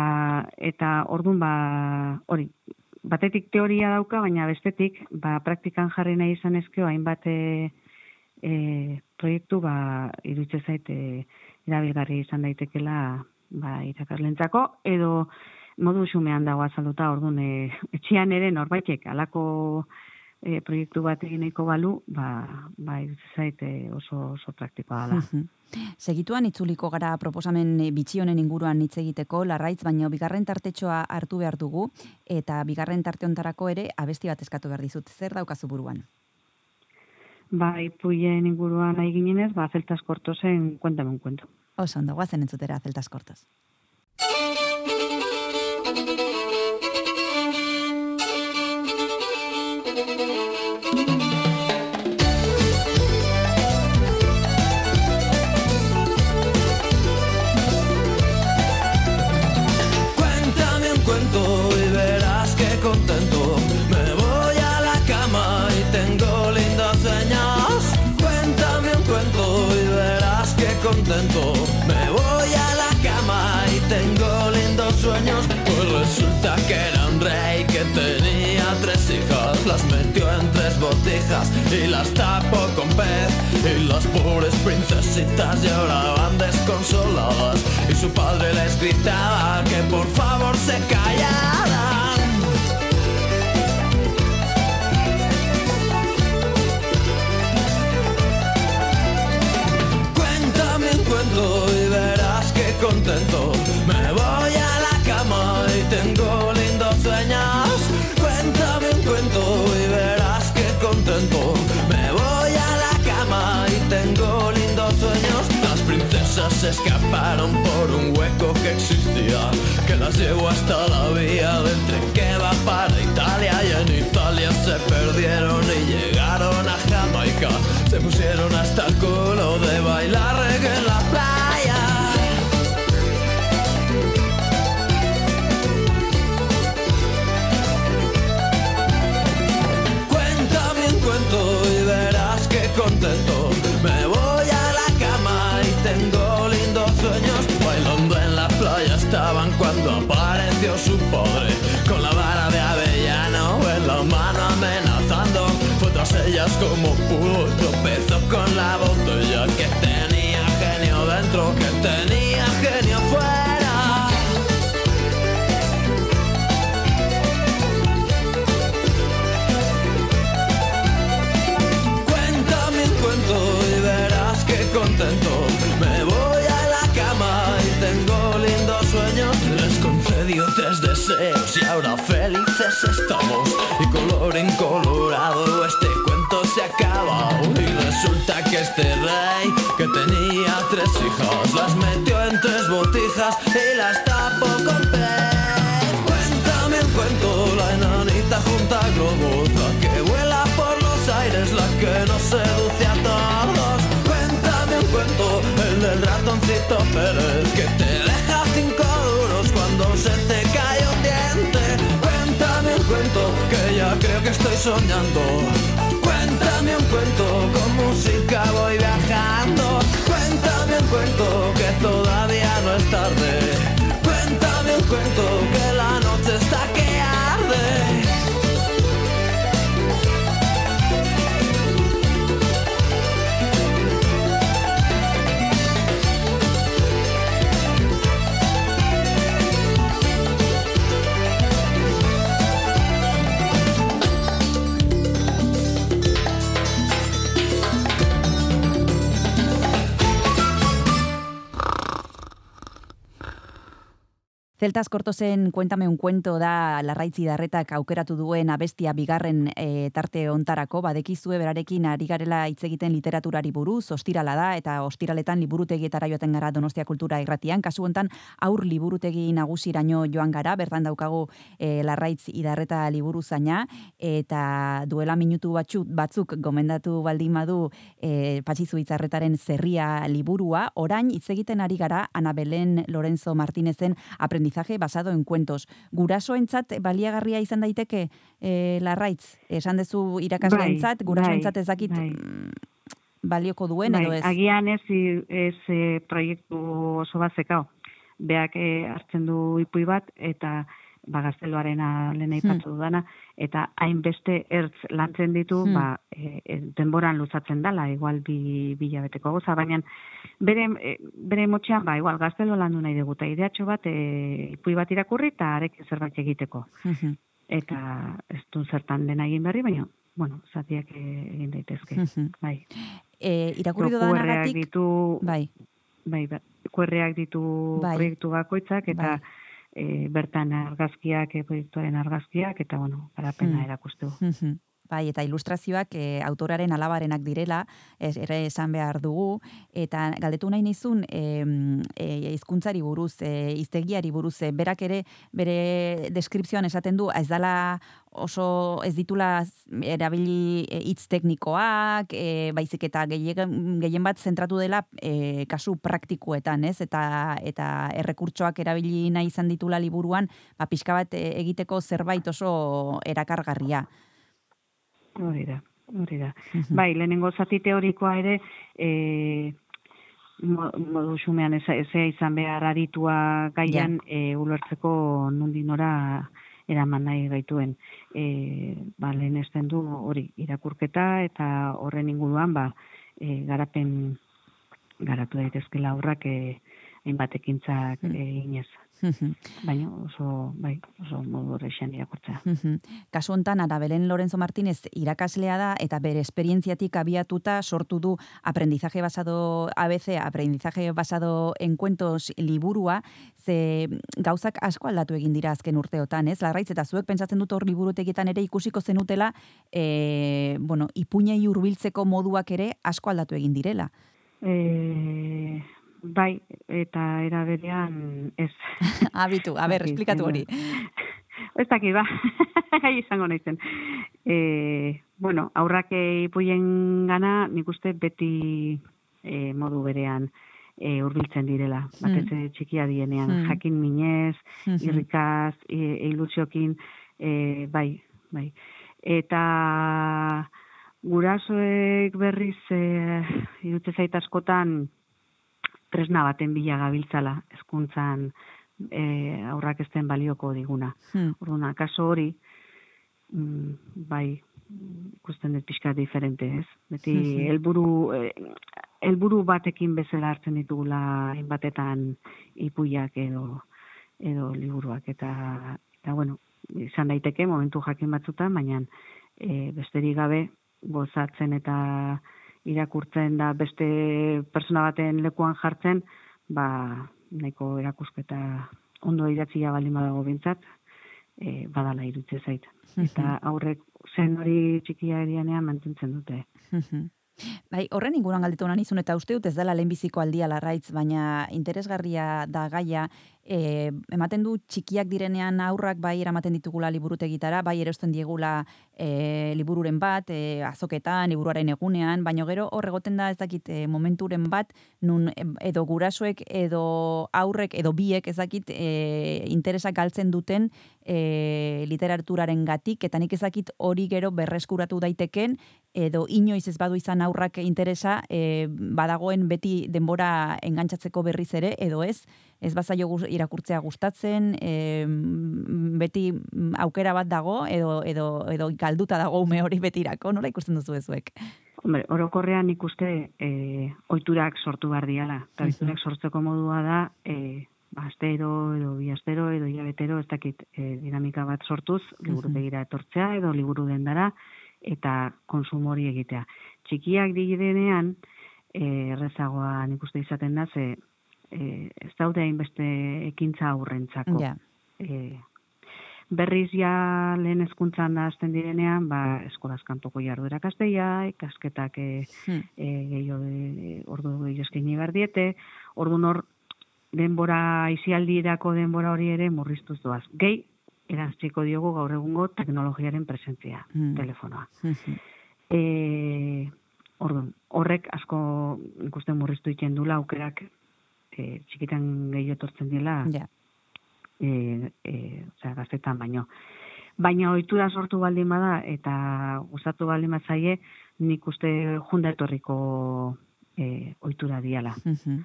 S7: eta orduan, ba, hori, batetik teoria dauka, baina bestetik, ba, praktikan jarri nahi izan ezkeo, hainbat e, proiektu, ba, irutxe zaite, erabilgarri izan daitekela ba, irakaslentzako, edo modu xumean dago azalduta, orduan, e, etxian ere norbaitek alako e, proiektu bat egineko balu, ba, ba zaite oso, oso praktikoa da.
S2: Segituan itzuliko gara proposamen bitxionen inguruan hitz egiteko, larraitz, baina bigarren tartetxoa hartu behar dugu, eta bigarren tarte ontarako ere abesti bat eskatu behar dizut. Zer daukazu buruan?
S7: Ba, ipuien inguruan nahi ginenez, ba, zeltas kortosen, kuentame un cuento.
S2: Oso, ondo, guazen entzutera, zeltas kortos.
S9: Y las tapó con pez. Y las pobres princesitas lloraban desconsoladas. Y su padre les gritaba que por favor se callaran. y verás que contento. Se escaparon por un hueco que existía, que las llevó hasta la vía del tren que va para Italia y en Italia se perdieron y llegaron a Jamaica. Se pusieron hasta el culo de bailar reggae en la playa. Cuéntame un cuento y verás que contento Con la vara de avellano en la mano amenazando. Fue tras ellas como pudo Tropezó con la botella que felices estamos. Y color incolorado este cuento se acaba. Y resulta que este rey que tenía tres hijas las metió en tres botijas y las tapó con pez. Cuéntame un cuento, la enanita junta globos, soñando. Cuéntame un cuento, con música voy viajando. Cuéntame un cuento, que todavía no es tarde.
S2: Zeltas Kortosen Cuéntame un cuento da Larraitz Idarretak aukeratu duen abestia bigarren e, tarte ontarako, badekizue berarekin ari garela hitz egiten literaturari buruz, ostirala da, eta ostiraletan liburutegietara joaten gara Donostia Kultura irratian, kasu hontan aur liburutegi nagusiraino joan gara, bertan daukagu e, Larraitz Idarreta liburu zaina, eta duela minutu batzu, batzuk gomendatu baldin badu e, patxizu itzarretaren zerria liburua, orain hitz egiten ari gara Ana Belen Lorenzo Martinezen aprendizaje basado en cuentos. Gurasoentzat baliagarria izan daiteke e, larraitz, esan dezu irakasleentzat,
S7: Bai,
S2: gurasoentzat
S7: bai,
S2: ez dakit
S7: bai.
S2: mm, balioko duen edo
S7: Bai,
S2: ez.
S7: agian ez, ez e, proiektu oso bat zekao. Beak e, hartzen du ipui bat, eta ba, gazteluarena lehen aipatu dudana, eta hainbeste ertz lantzen ditu,
S2: Hmm.
S7: ba, e, e, denboran luzatzen dala, igual bi, bi hilabeteko goza, baina bere, e, bere motxean, ba, igual gaztelu landu nahi dugu, eta ideatxo bat, e, ipui bat irakurri, eta arekin zerbait egiteko.
S2: Mhm,
S7: Eta ez du zertan dena egin berri, baina, bueno, zatiak e, egin daitezke.
S2: mhm.
S7: Bai.
S2: E, irakurri
S7: QR-ak
S2: dudanagatik,
S7: ditu,
S2: bai,
S7: bai, ba- QR-ak ditu
S2: Bai.
S7: proiektu bakoitzak eta
S2: Bai.
S7: E, bertan argazkiak, e, proiektuaren argazkiak eta bueno, garapena
S2: Hmm.
S7: erakustu.
S2: Mhm. Bai, eta ilustrazioak e, autoraren alabarenak direla, ez, ere esan behar dugu, eta galdetu nahi nizun e, e, hizkuntzari buruz, e, iztegiari buruz, e, berak ere bere deskripzioan esaten du, ez dala oso ez ditula erabili e, hitz teknikoak, e, baizik eta gehien, bat zentratu dela e, kasu praktikuetan, ez? Eta eta errekurtsoak erabili nahi izan ditula liburuan, ba pixka bat e, egiteko zerbait oso erakargarria.
S7: Hori da, hori da.
S2: Mhm.
S7: Bai, lehenengo zati teorikoa ere, e, mo- modu xumean ez, ezea izan behar aritua gaian e, ulertzeko nundi nora eraman nahi gaituen. E, ba, lehen esten du hori irakurketa eta horren inguruan ba, e, garapen garatu daitezkela aurrak e, hainbat ekintzak
S2: Mm.
S7: e, inez. Baina oso, bai, oso modu horrexan irakurtzea.
S2: Kasu hontan Arabelen Lorenzo Martínez irakaslea da eta bere esperientziatik abiatuta sortu du aprendizaje basado ABC, aprendizaje basado en cuentos liburua, ze gauzak asko aldatu egin dira azken urteotan, ez? Larraitz eta zuek pentsatzen dut hor liburutegietan ere ikusiko zenutela, e, bueno, ipuinei hurbiltzeko moduak ere asko aldatu egin direla.
S7: E, bai, eta era berean ez.
S2: Abitu, a ber, esplikatu hori.
S7: Ez dakit, ba, gai izango naizen. E, bueno, aurrak ipuien gana, nik uste beti e, modu berean e, urbiltzen direla. Batez ere txikia dienean,
S2: Hmm.
S7: jakin minez,
S2: Mhm.
S7: irrikaz, e, ilusiokin, e, bai, bai. Eta gurasoek berriz e, irutze zait askotan tresna baten bila gabiltzala hezkuntzan e, aurrak ezten balioko diguna.
S2: Hmm.
S7: Orduan, akaso hori, mm, bai, ikusten dut pixka diferente, ez? Beti
S2: Mhm.
S7: helburu eh, helburu batekin bezala hartzen ditugula hainbatetan ipuiak edo edo liburuak eta eta bueno, izan daiteke momentu jakin batzutan, baina e, besterik gabe gozatzen eta irakurtzen da beste persona baten lekuan jartzen, ba nahiko erakusketa ondo idatzia baldin badago bintzat, e, badala irutze zait. Eta aurrek zen hori txikia erianean mantentzen dute.
S2: Mhm. Bai, horren inguruan galdetu nizun, eta uste dut ez dela lehenbiziko aldia larraitz, baina interesgarria da gaia, e, ematen du txikiak direnean aurrak bai eramaten ditugula liburutegitara, bai erosten diegula e, libururen bat, e, azoketan, liburuaren egunean, baina gero hor egoten da ez dakit e, momenturen bat, nun edo gurasoek edo aurrek edo biek ez dakit e, interesak galtzen duten e, literaturaren gatik, eta nik ezakit hori gero berreskuratu daiteken, edo inoiz ez badu izan aurrak interesa, e, badagoen beti denbora engantzatzeko berriz ere, edo ez, ez bazaio irakurtzea gustatzen, e, beti aukera bat dago, edo, edo, edo galduta dago ume hori betirako, nola ikusten duzu ezuek?
S7: Hombre, orokorrean nik uste e, oiturak sortu behar diala. Eta oiturak sortzeko modua da, e, astero, edo bi astero, edo hilabetero, ez dakit e, dinamika bat sortuz, liburutegira etortzea, edo liburu dendara, eta konsumo hori egitea. Txikiak direnean, e, errezagoa nik uste izaten da, ze e, ez daude hainbeste ekintza aurrentzako.
S2: Ja.
S7: E, berriz ja lehen hezkuntzan hasten direnean, ba, eskolaz kanpoko jarduera kasteia, ikasketak e,
S2: Hmm.
S7: e, gehiago e, ordu eskaini behar diete, ordu hor denbora, izialdirako denbora hori ere murriztuz doaz. Gehi, erantziko diogu gaur egungo teknologiaren presentzia,
S2: Hmm.
S7: telefonoa.
S2: Mhm.
S7: E, orduan, horrek asko ikusten murriztu egiten dula aukerak e, txikitan gehiago etortzen dela
S2: Ja.
S7: e, e, osea, gaztetan baino. Baina ohitura sortu baldin bada eta gustatu baldin bazaie, nik uste junda etorriko e, ohitura diala.
S2: Mhm.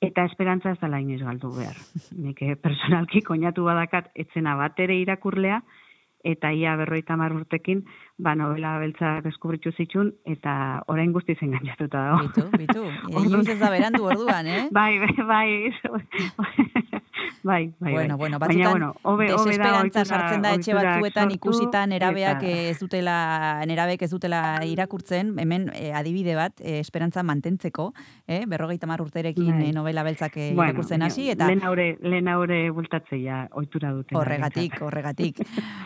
S7: Eta esperantza ez dela inoiz galdu behar. Nik eh, personalki koinatu badakat etzena bat ere irakurlea, eta ia berroita hamar urtekin, ba, novela beltza deskubritzu zitxun, eta orain guzti zen gainatuta dago.
S2: Bitu, bitu. Inoiz ez da berandu orduan, eh?
S7: Bai, bai, bai. bai, bai,
S2: Bueno,
S7: bai.
S2: bueno,
S7: Baina,
S2: batzutan
S7: bueno, hobe, hobe da
S2: desesperantza sartzen da etxe batzuetan
S7: sortu,
S2: ikusita nerabeak
S7: eta-
S2: eh, ez dutela nerabek ez dutela irakurtzen, hemen eh, adibide bat eh, esperantza mantentzeko, eh, berrogeita mar urterekin
S7: Bai.
S2: eh, novela beltzak eh,
S7: Bueno,
S2: irakurtzen hasi,
S7: baina
S2: eta
S7: Lehen aure, lehen aure bultatzeia ohitura dute.
S2: Horregatik, horregatik.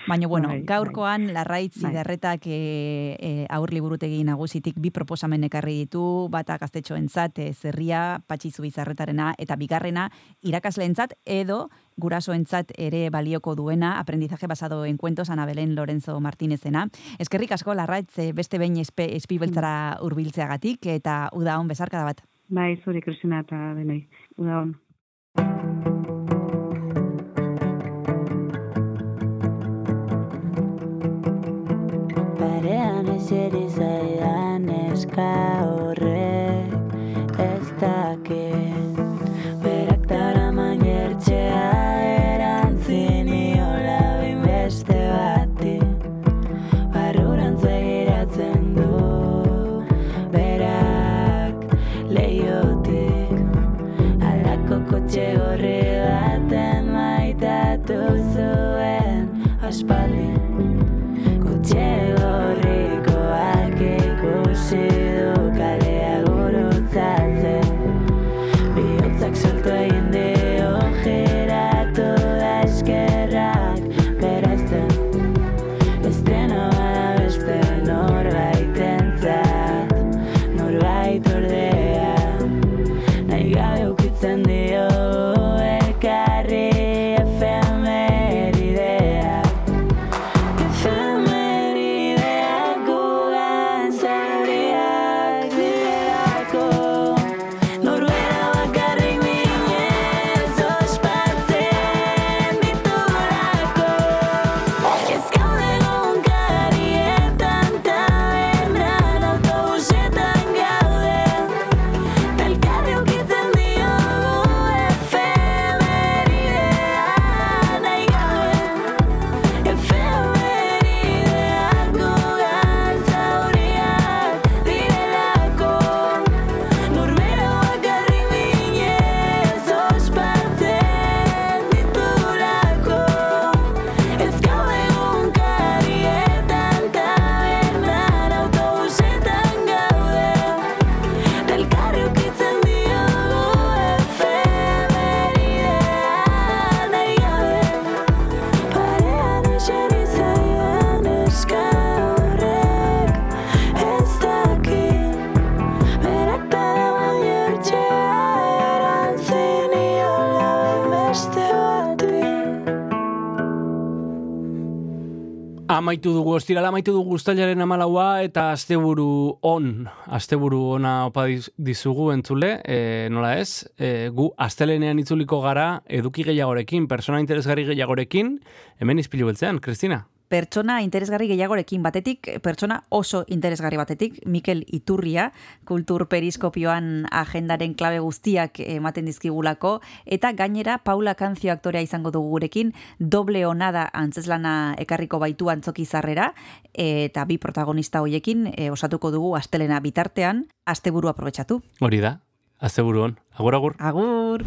S2: Baina, bueno,
S7: Bai,
S2: gaurkoan larraitz
S7: Bai.
S2: idarretak e, e, aur liburutegi nagusitik bi proposamen ekarri ditu, bata gaztetxoentzat e, zerria, patxizu bizarretarena, eta bigarrena irakasleentzat edo gurasoentzat ere balioko duena, aprendizaje basado en cuentos, Ana Belén Lorenzo Martínezena. Eskerrik asko larraitz beste behin espe, espibeltzara hurbiltzeagatik eta uda hon bezarkada bat.
S7: Bai, zuri, Kristina, eta denoi. Uda hon.
S10: Parean eseri zaidan eska
S1: Amaitu dugu ostirala, amaitu dugu ustailaren amalaua eta asteburu on, asteburu ona opa diz- dizugu entzule, e, nola ez, e, gu astelenean itzuliko gara eduki gehiagorekin, persona interesgarri gehiagorekin, hemen izpilu beltzean, Kristina.
S2: Pertsona interesgarri gehiagorekin batetik, pertsona oso interesgarri batetik, Mikel Iturria, kultur periskopioan agendaren klabe guztiak ematen dizkigulako, eta gainera Paula Kanzio aktorea izango dugu gurekin, doble onada antzeslana ekarriko baitu antzoki zarrera, eta bi protagonista hoiekin e, osatuko dugu astelena bitartean, asteburu aprobetxatu.
S1: Hori da, asteburu on. Agur, agur.
S2: Agur!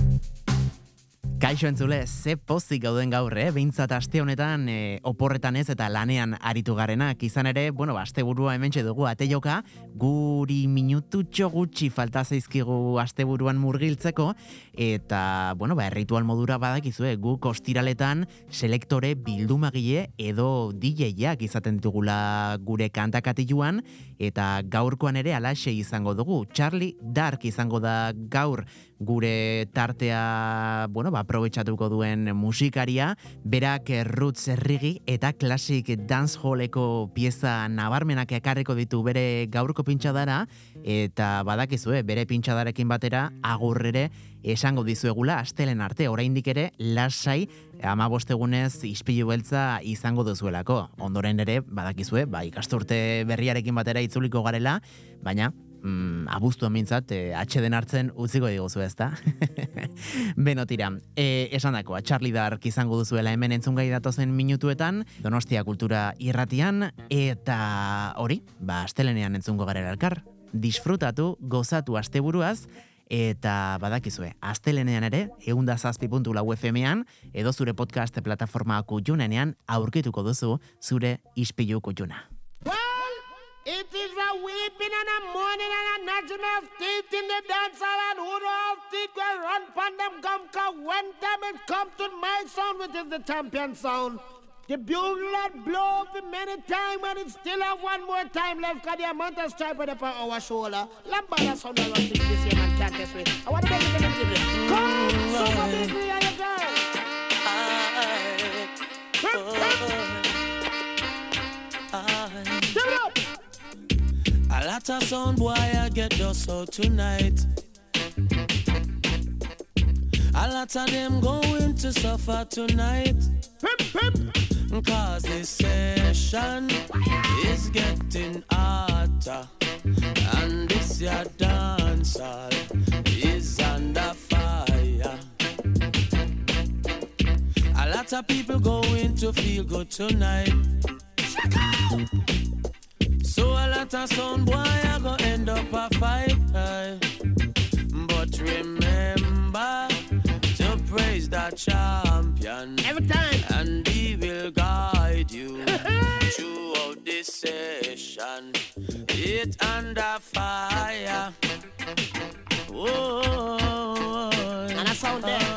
S11: Kaixo entzule, ze pozik gauden gaur, eh? Behintzat aste honetan e, oporretan ez eta lanean aritu garenak. Izan ere, bueno, asteburua hementxe dugu ateioka, guri minututxo gutxi falta zaizkigu asteburuan murgiltzeko, eta, bueno, ba, erritual modura badakizue, guk ostiraletan selektore bildumagile edo DJak izaten ditugula gure kantakatiluan, eta gaurkoan ere alaxe izango dugu. Charlie Dark izango da gaur gure tartea, bueno, ba, aprobetxatuko duen musikaria, berak eh, roots errigi eta klasik dancehalleko pieza nabarmenak ekarriko ditu bere gaurko pintxadara, eta badakizue, bere pintxadarekin batera agurrere esango dizuegula astelen arte, oraindik ere lasai ama bostegunez ispilu beltza izango duzuelako. Ondoren ere, badakizue, ba, ikasturte berriarekin batera itzuliko garela, baina mm, abuztu mintzat, e, atxeden hartzen utziko diguzu ez da? Beno tira, e, esan dakoa, Charlie Dark izango duzuela hemen entzungai datozen minutuetan, Donostia Kultura irratian, eta hori, ba, astelenean entzungo garela elkar. Disfrutatu, gozatu asteburuaz, eta badakizue, astelenean ere, eunda zazpi puntu lau FM-ean, edo zure podcast plataforma kutxunenean aurkituko duzu zure ispilu kutxuna.
S12: It is a weeping and a mourning and a gnashing of teeth in the dance hall and who do all teeth will run pon them come cause when time it come to my sound which is the champion sound. The bugle blow up many time and it still have one more time left cause the amount of stripe up on our shoulder. Lambada sound that run this year man can't test me. I want to make it a bit. Come, me and your girl.
S9: A lot of sound boy I get dust out tonight. A lot of them going to suffer tonight. Cause this session is getting hotter. And this your dance hall is under fire. A lot of people going to feel good tonight. So a lot of sound boy I go end up a fight. But remember to praise the champion
S12: every time,
S9: and he will guide you throughout this session. It under fire. Whoa,
S12: And I sound there.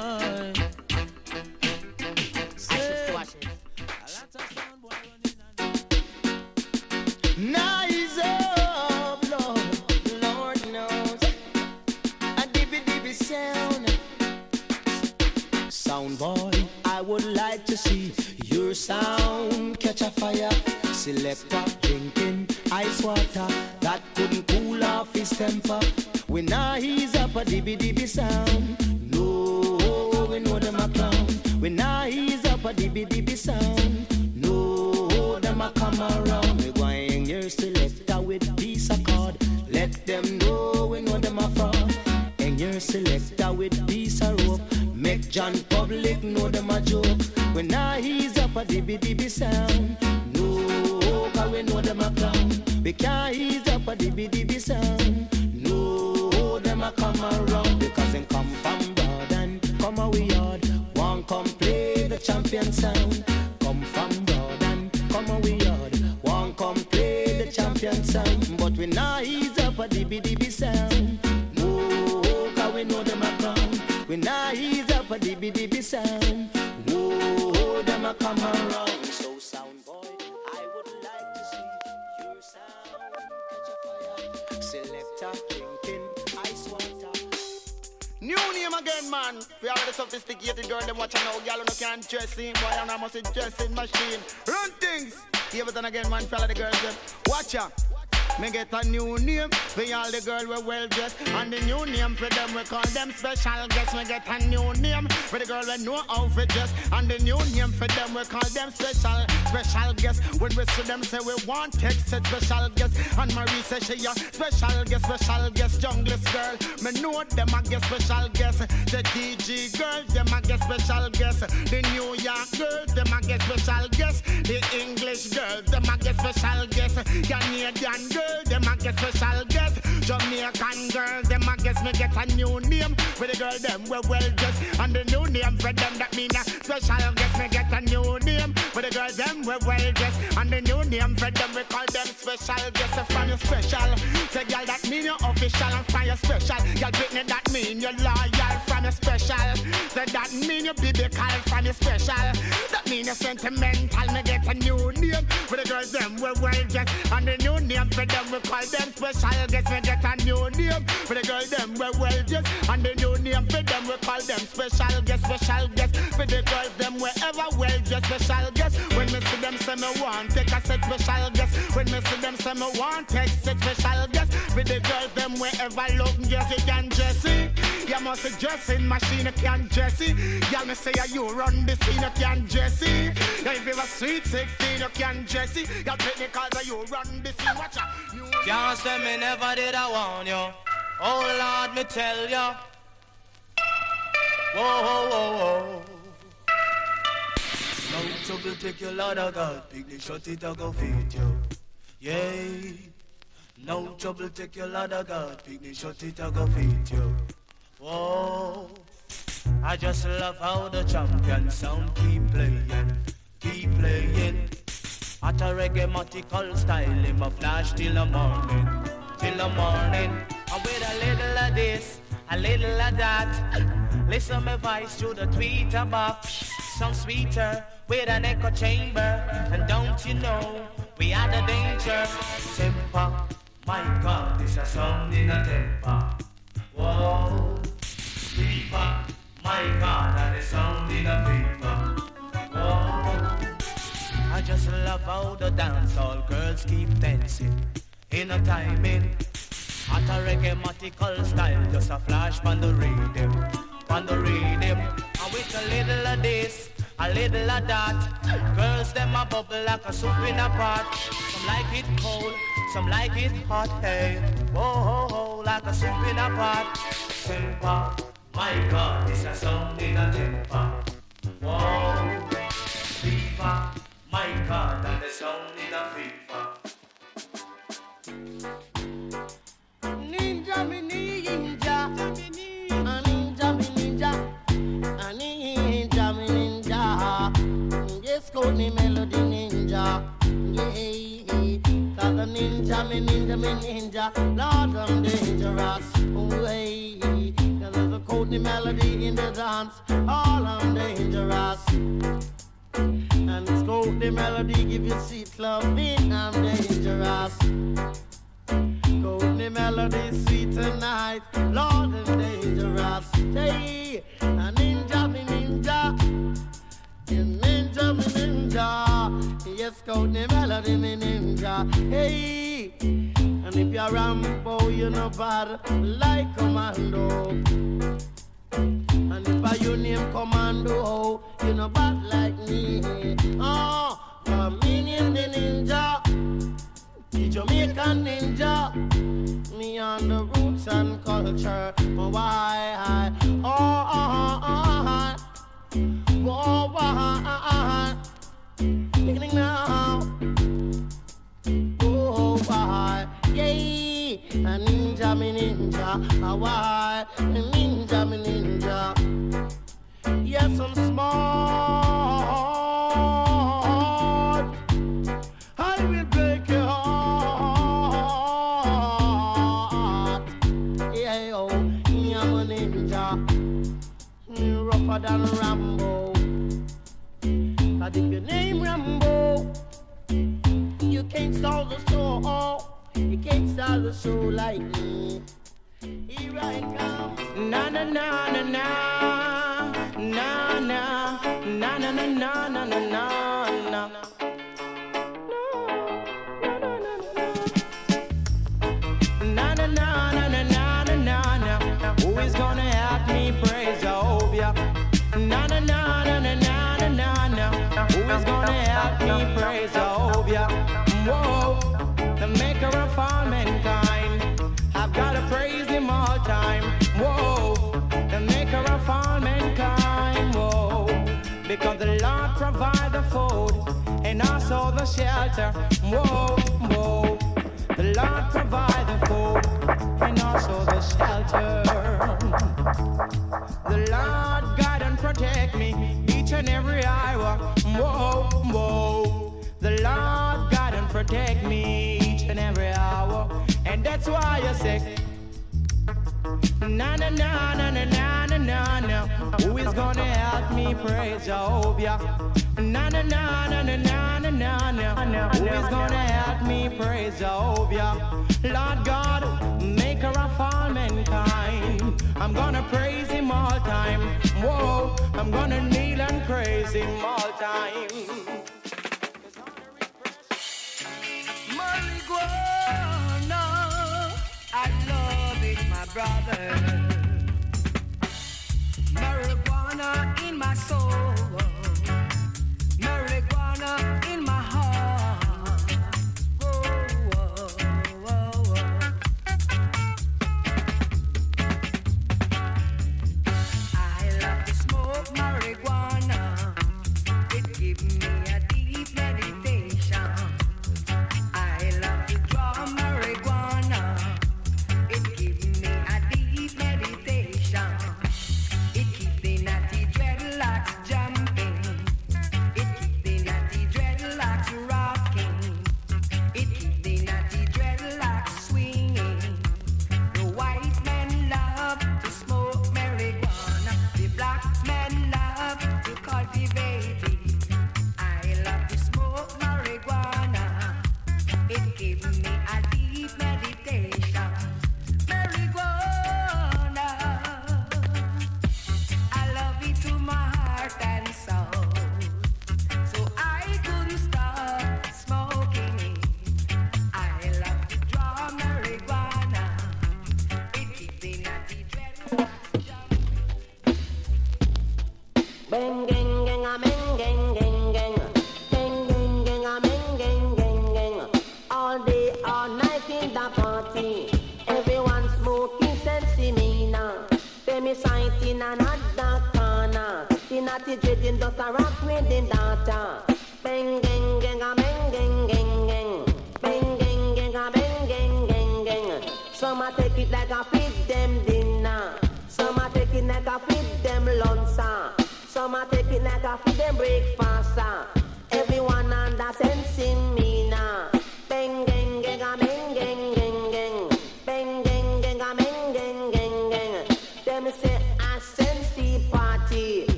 S12: To
S13: see your sound catch a fire. Selector drinking ice water that couldn't cool off his temper. When I he's up a dibby dibby sound. No, we know them a clown. When I he's up a dibby dibby sound. No, them a come around. We going your selector with piece of card. Let them know we know them a fraud. And your selector with John Public know them a joke. When I he's up a dibby dibby sound. No, cause we know them a clown. We can't ease up a dibby dibby sound. No, them a come around because them come from broad and come a we yard. One come play the champion sound. Come from broad and come a we yard. One come play the champion sound. But we not ease up a dibby dibby a. We a dibby dibby sound. Whoa, them a come around. So sound boy, I would like to see your sound catch a fire. Selector drinking ice water.
S14: New name again, man. For all the sophisticated girl, them watching now, girl, who can't dress in. Boy, and I must dressing machine. Run things. Here but then again, man, all the girls, them. Watch out. Me get a new name for all the girl we well dressed And the new name for them we call them special guests. Me get a new name for the girl we know how to dress. And the new name for them we call them special special guests. When we see them say we want text said special guests. And Marie say she a special guest special guest. Junglist girl Me know them a get special guest. The DG girl them a get special guest. The New York girls them a get special guest. The English girls them a get special guest. Canadian girls them a get special guest. Jamaican girls, them a guess me get a new name. For the girl, them we well dressed. And the new name for them that mean a special guest. Me get a new name. For the girl, them we well dressed. And the new name for them we call them special guest. So from you special, say girl that mean you official. And from you special, girl Britney that mean you loyal. From you special, say that mean you biblical. From you special, that mean you sentimental. Me get a new name. For the girls, them we well dressed. And the new name for them we call them special guests. Me get a new name for the girl them we well dressed. And the new name for them we call them special guests, special guests. For the girls them we ever well dressed, special guests. When me see them say me want take a set special guests. When me see them say me want take set special guests. For the girls them we ever look Jesse and Jesse. You must a dressing machine, you can Jesse. Y'all me say you run the scene, you can Jesse. If you a sweet 16, you can Jesse. Y'all take me cause you run the scene, watch out.
S15: Can't say me never did I warn you. Oh Lord, me tell you. Whoa, whoa, whoa, whoa. No trouble take your Lord of God. Pick the shot it I go feed you. Yay. No trouble take your Lord of God. Pick the shot it I go feed you. Whoa. I just love how the champion sound keep playing, keep playing. At a reggae style, him a flash till the morning, till the morning. And with a little of this, a little of that. Listen my voice through the tweeter box. Some sweeter with an echo chamber. And don't you know, we are the danger. Temper, my God, this a sound in a temper. Whoa, fever, my God, that is sound in a fever. Whoa. I just love how the dancehall girls keep dancing in a timing. At a reggae style, just a flash on the rhythm, on the rhythm. And with a little of this, a little of that, girls them a bubble like a soup in a pot. Some like it cold, some like it hot. Hey, whoa, ho, ho, like a soup in a pot. Simple, my God, this a sound in a temper. Whoa, fever. My God, that is only the fever.
S14: Ninja me ninja, a ninja me ninja, a ninja me ninja. Yes, me melody ninja. Yeah, cause the ninja me ninja me ninja, Lord I'm dangerous. Way, cause there's a code melody in the dance, all I'm dangerous. And called the melody, give you sweet loving, I'm dangerous. Code the melody, sweet tonight, Lord, I'm dangerous. Hey, a ninja, me ninja, you ninja, me ninja. Yes, code the melody, me ninja. Hey, and if you're Rambo, you know bad, like a commando. And if I you name commando, oh, you know bad like me. Oh, for me name the ninja, the Jamaican ninja. Me on the roots and culture. Oh, why? Oh, oh, oh, oh, oh, why? Beginning now. Oh, oh, oh. A ninja, me ninja. A why? Me ninja, me ninja. Yes, I'm smart. I will break your heart. Yeah, yo, I'm a ninja. You're rougher than
S16: Rambo. I if your name Rambo, you can't solve the store gates of the soul like me. Here I come. Na na na na na na na na na na na na na na. saw the shelter. Whoa, whoa. The Lord provided food and also the shelter. The Lord guide and protect me each and every hour. Whoa, whoa. The Lord guide and protect me each and every hour. And that's why I say, Na na na na na na na na. na. Who is gonna help me praise Jehovah? Na na na na na na na na na. Who is gonna help me praise Jehovah? Lord God, maker of all mankind. I'm gonna praise him all time. Whoa, I'm gonna kneel and praise him all time. Marijuana, I love brother. Marijuana in my soul.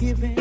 S14: giving.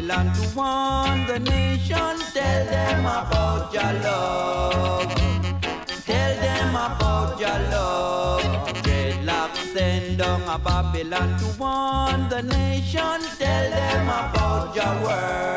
S4: Babylon to warn the nation. Tell them about your love. Tell them about your love. Dreadlocks send down a Babylon to warn the nation. Tell them about your
S17: word.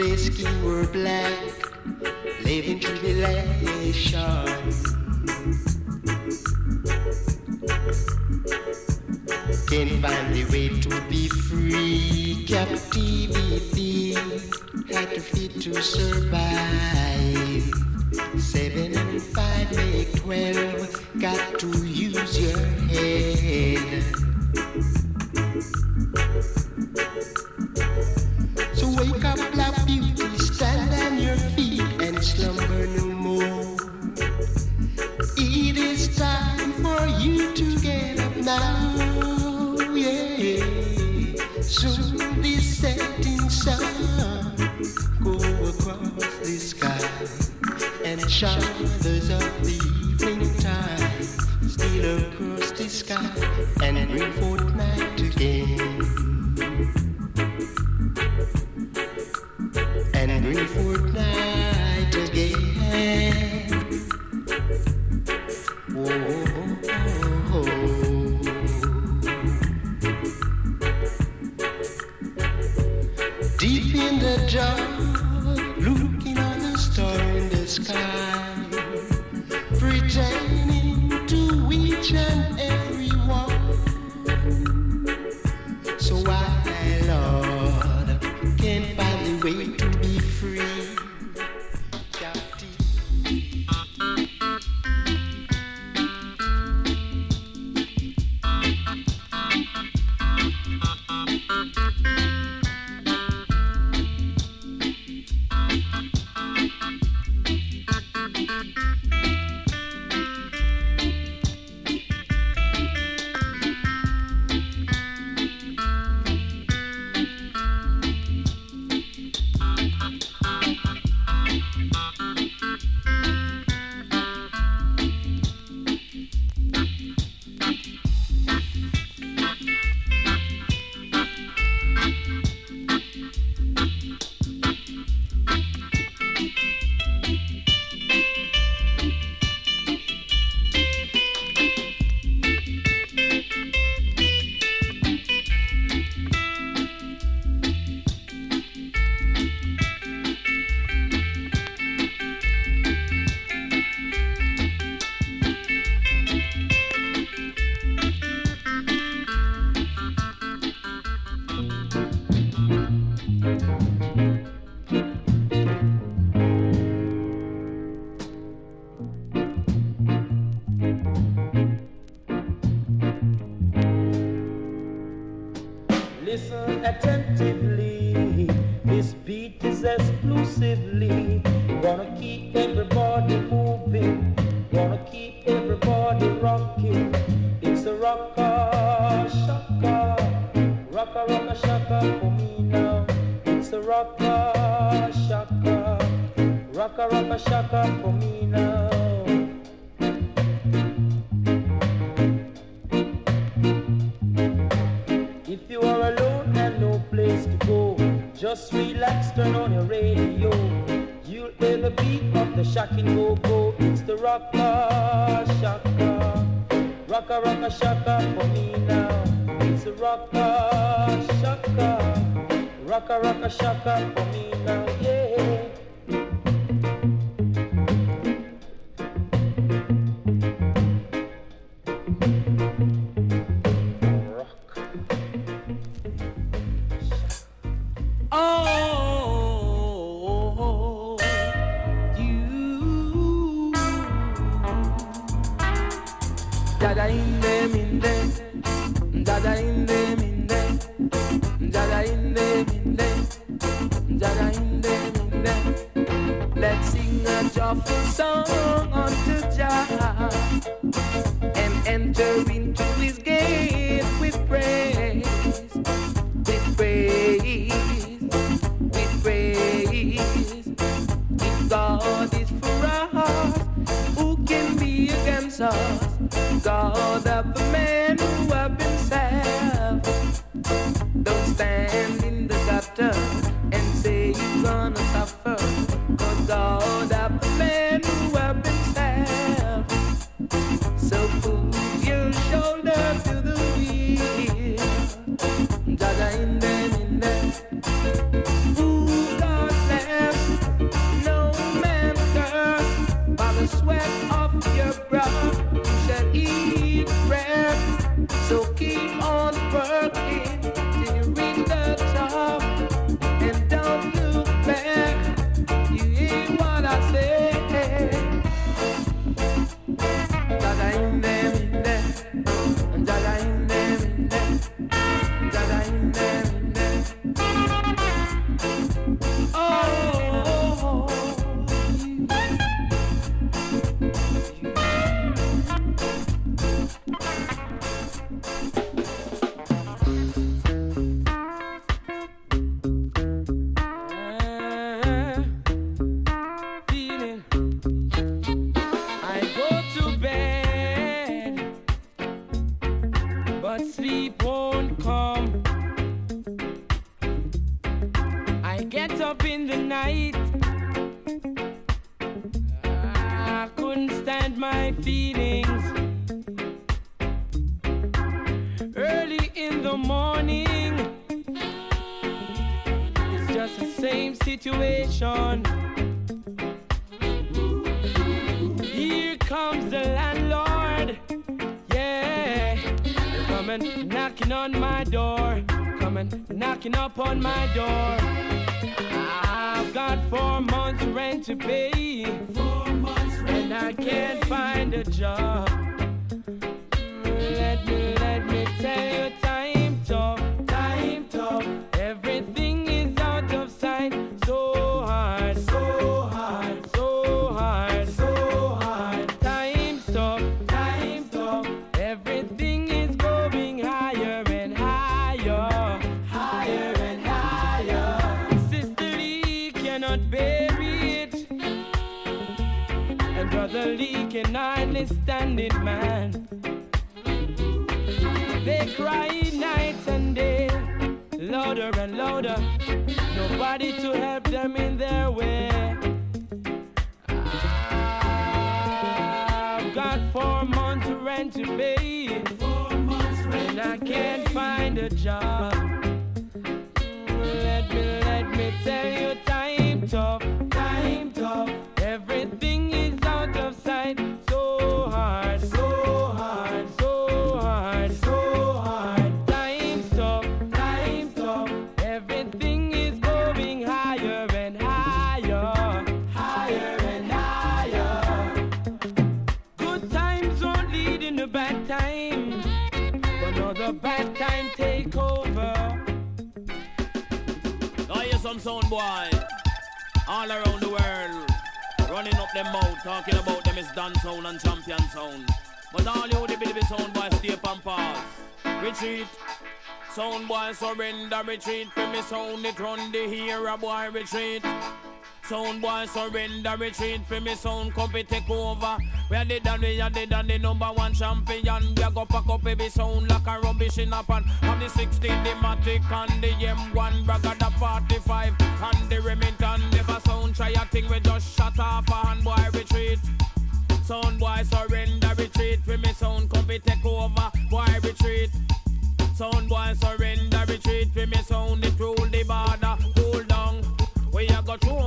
S17: say skin were black, living tribulation. Can't find the way to be free, captivity had to fit to survive. Seven and five make twelve, got to use your head. Rocka, rocka, shaka for
S18: me now. It's a rocka, shaka. Rocka, rocka, shaka for me now. If you are alone and no place to go, just relax, turn on your radio. You'll hear the beat of the shakin' go-go. It's the rocka, shaka. Rocka, rocka, shaka for me now rocka shaka, rocka rocka shaka for me now, yeah. Not bury it. And brotherly can hardly stand it, man. They cry night and day, louder and louder. Nobody to help them in their way. I've got four months rent to pay, and I can't find a job. Let me, let me tell you.
S19: about, talking about them is done sound and champion sound. But all you the believe sound boy stay and pass. Retreat. Sound boy surrender retreat. For me sound it run the hero boy retreat. Sound boy surrender retreat for me sound copy take over. We are the done, we are the the number one champion. We are go pack up every sound like a rubbish in a pan. On the 16, the Matic and the M1, bragga the 45 and the Remington. Never sound try a thing, we just shut off a hand boy retreat. Sound boy surrender retreat for me sound copy take over. Boy retreat. Sound boy surrender retreat for me sound the border.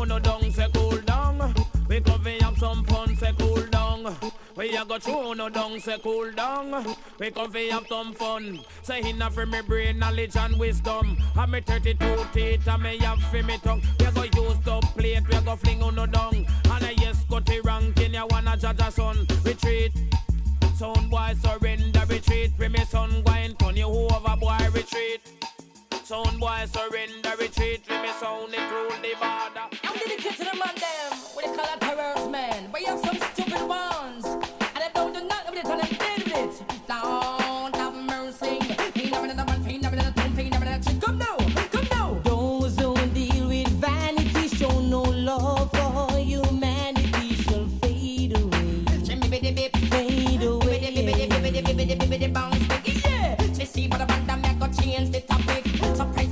S19: Down. We go no down, say cool down. We come fi have some fun, say cool down. We a go through no down, say cool down. We come fi have some fun. Say inna for me brain, knowledge and wisdom. And me 32 teeth, and me have fi me tongue. We go use the plate, we go fling on no down. And I yes got the ranking, you wanna judge a son. Retreat. Sound boy surrender, retreat. For me son, go and turn you over, boy, retreat. Sound boy surrender, retreat. For me sound, it rule the border.
S20: I'm dedicated to the man them with the color terrors, man. But you have some stupid ones. And they don't do nothing with it, and they dead with it. Don't have mercy. He never did the one, he never did the two, he never did the three. Come now, come now.
S21: Those who deal with vanity show no love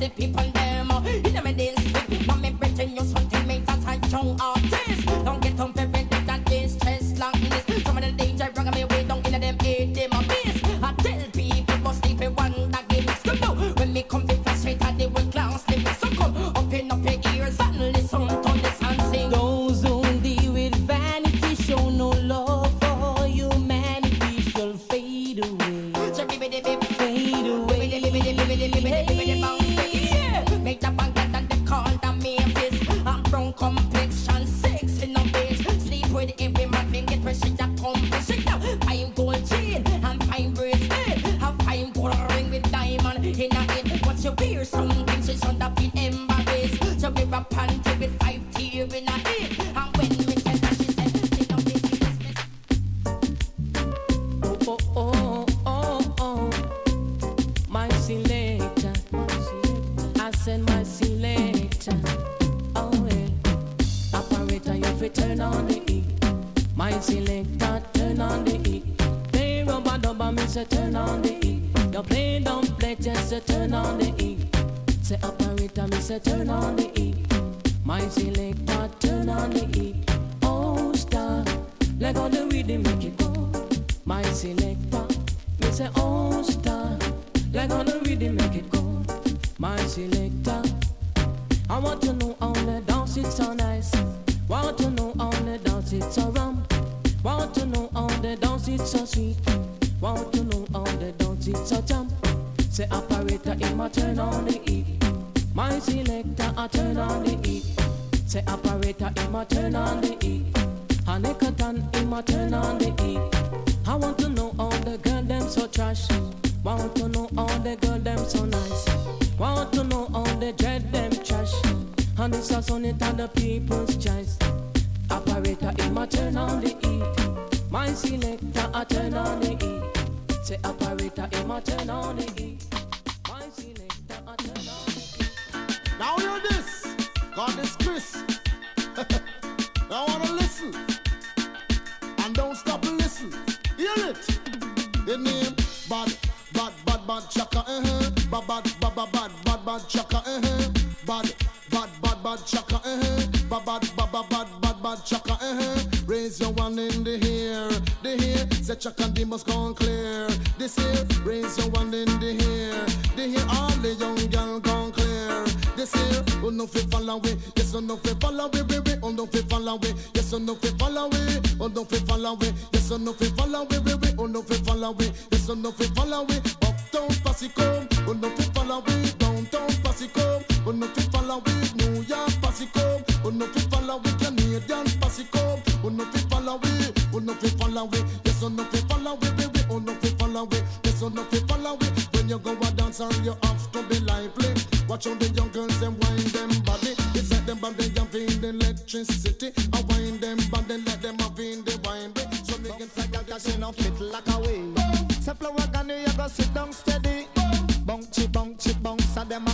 S20: the people, them. In the middle. Now me bring you something, make that a young artist. Embarrassed. So wear a five tear in a it. And when me tell her, she said, "Sit down, this business."
S21: Oh, oh, oh, oh. My selector. I said my selector. Oh, yeah. Operator, you fi turn on the E. My selector, turn on the E. Play rubber dubber, me say turn on the E. You play dumb play, just say turn on the E. Say operator, me say turn on the E. My selector, turn on the E. Oh, star, let go the rhythm, make it go. My selector, me say oh star, like on the rhythm make it go. My selector, I want to know how the dance it's so nice. Want to know how the dance it's so rum. Want to know how the dance it's so sweet. Want to know how the dance it's so jump. Say operator, in my turn on the E. My selector, I turn on the E. Say operator, in my turn on the E. Hanekatan, in my turn on the E. I want to know all the girl them so trash. Want to know all the girl them so nice. Want to know all the dread them trash. And it's a on it the people's choice. Operator in my turn on the E. My selector I turn on the E. Say operator in my turn on the E.
S22: Now hear this. God is Chris. now wanna listen. And don't stop and listen. Hear it. The name bad, bad, bad, bad chaka, uh-huh. Bad, bad, bad, bad, bad, bad, bad chaka, uh-huh. Bad, bad, bad, bad chaka, uh-huh. Bad, bad, bad, bad, bad, bad, bad chaka, uh-huh. Raise your one in the air, the air. Say chaka, the must gone clear. This here, raise your one in the air désir. On nous fait fallower, yes, on nous fait fallower, bébé, on nous fait fallower, yes, on nous fait fallower, on nous fait fallower, yes, on nous fait fallower, bébé, on nous fait fallower, yes, on nous fait fallower. Uptown Pasico, on nous fait fallower, downtown Pasico, on nous fait fallower, New York Pasico, on nous fait fallower, Canadian Pasico, on nous fait fallower, on nous fait fallower, yes, on nous fait fallower, bébé, on nous fait fallower, yes, on nous fait fallower. When you go a dance, you have to be lively. Watch out the young girls them wind them body. It's like them body have in the electricity. I wind them body let them have in the wine. So can say that she no fit like a way. Say flower gun you go sit down steady. Bunchy bunchy
S12: a them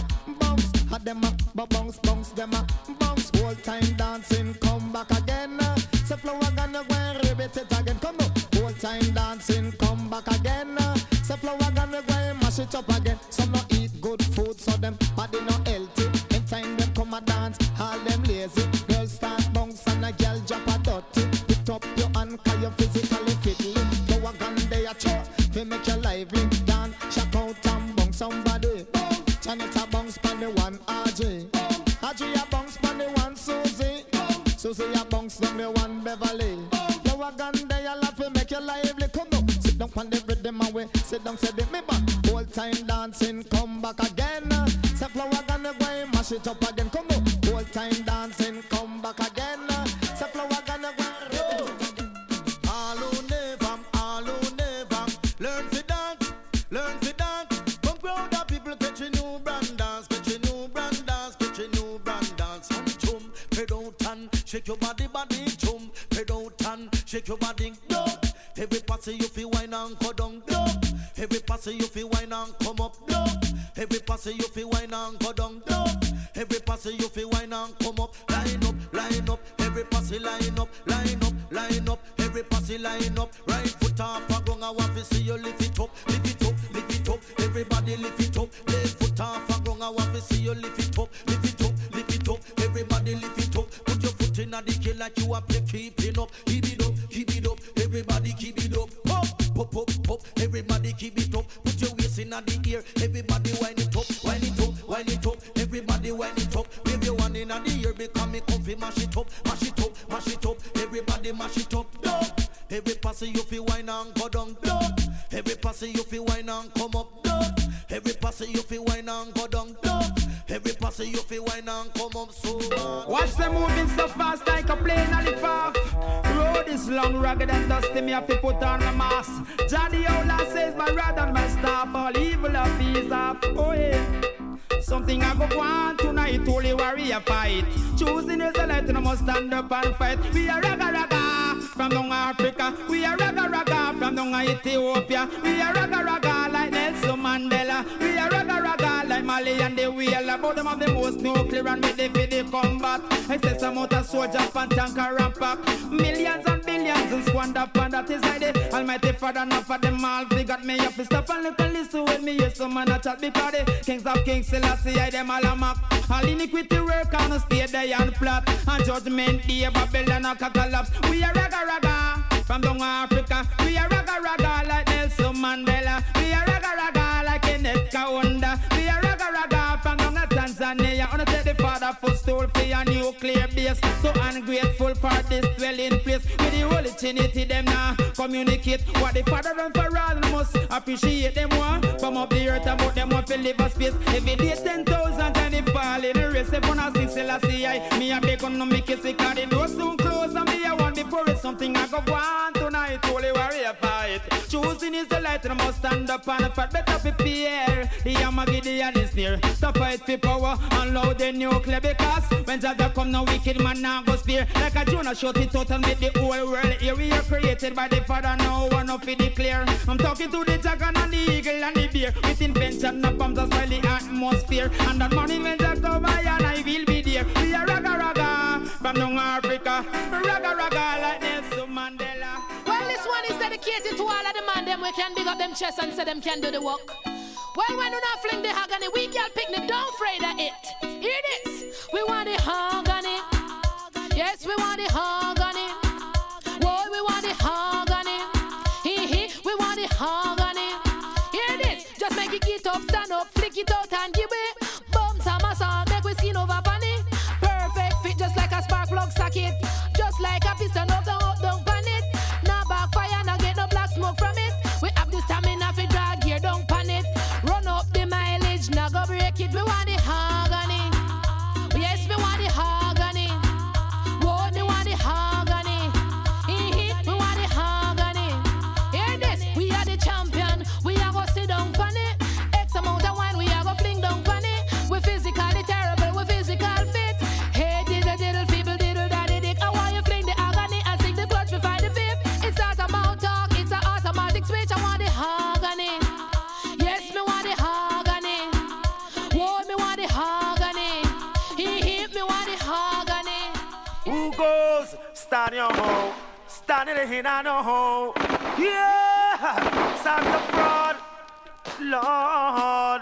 S12: but bounce, bounce them a bounce. Whole time dancing, come back again. Say flow gonna go and ribbit it again. Come on, whole time dancing, come back again. Say flow gonna go and mash it up again. Some no eat good food, so them one Beverly. Flow a gun they a laugh make you lively. Come on, sit down pon the rhythm and we sit down say it me back. Whole time dancing, come back again. Say flow a gun go mash it up again. Come on, whole time dancing, come back again. Say flow a gun go
S22: never, all never learn to dance, learn to dance. Crowd of people catch a new brand dance, catch a new brand dance, catch a new brand dance. And jump, head out and shake your body, body, shake your body, duck. Every party you feel wine and go down, duck. Every party you feel wine and come up, duck. Every party you feel wine and go down, duck. Every party you feel wine and come up, line up, line up. Every party line up, line up, line up. Every party line up, right foot off a ground. I want to see you lift it up, lift it up, lift it up. Everybody lift it up, left foot off a ground. I want to see you lift it up, lift it up, lift it up. Everybody lift it up. Put your foot in the key like you are keeping up, your waist in the ear. Everybody wind it up, wind it up, wind it up. Everybody wind it up. Wave your one in the ear because me comfy mash it up, mash it up, mash it up. Everybody mash it up. Duck. Every passy you feel wine and go down. Duck. Every passy you feel wine and come up. Duck. Every passy you feel wine and go down. Duck. Every passy you feel wine and come up so.
S23: Watch them moving so fast like a plane on the off. Long, ragged and dusty. Me have to put on my mask. Johnny Ola says my rod and my staff. All evil of peace off. Oh yeah. Something I go want tonight, only warrior fight. Choosing is a light, I must stand up and fight. We are raga raga from down Africa. We are raga raga from down Ethiopia. We are raga raga like Nelson Mandela. We are raga raga like Mali and the wheel. About them of the most nuclear and for the combat. I say some out of soldier and and pack. Millions and billions and squander upon that is like the Almighty Father. Not for them all. They got me up to stop and look and listen when me hear some man a chat because the kings of kings Selassie I them all a mock. All iniquity work on the stay there and plot. And judgment day Babylon a collapse. We are raga raga from down Africa. We are raga raga like Nelson Mandela. We are raga raga like Kenneth Kaunda. We are raga raga from down Tanzania. On take the father footstool for your nuclear base. So ungrateful for this dwelling place. With the Holy Trinity them now communicate what the father and for all must appreciate them one. From up the earth about them want to live a space. Every day ten thousand and they fall in the race. If one has six Selassie I me a beg on no make it sick. The door soon close and me a want before it's something I go want tonight. Holy warrior fight. Choosing is the light and I must stand up and fight. Better prepare. The Yamagideon is near. To fight for power and loud the nuclear because when Jada come no wicked man now go spear. Like a Jonah shut it out and make the whole world here. We are created by the Father, no one of it declare. I'm talking to the dragon and the eagle and the bear. With invention of bombs that spoil the atmosphere. And that money when Jack come by and I will be there. We are raga raga from down Africa. Raga raga like Nelson Mandela.
S24: Well, this one is dedicated to all of the man them we can big up them chest and say them can do the work. Well, when you not fling the agony, we girl picnic, don't afraid of it. Hear this? We want the agony. Yes, we want the agony. Boy, we want the agony. Hee hee, we want the agony. Hear this? Just make it get up, stand up, flick it out and give it. Spark plug socket. Just like a piston up, down,
S14: Stand your ground. Stand in the Stanile Hinano ho, yeah, Santa Fraud, Lord,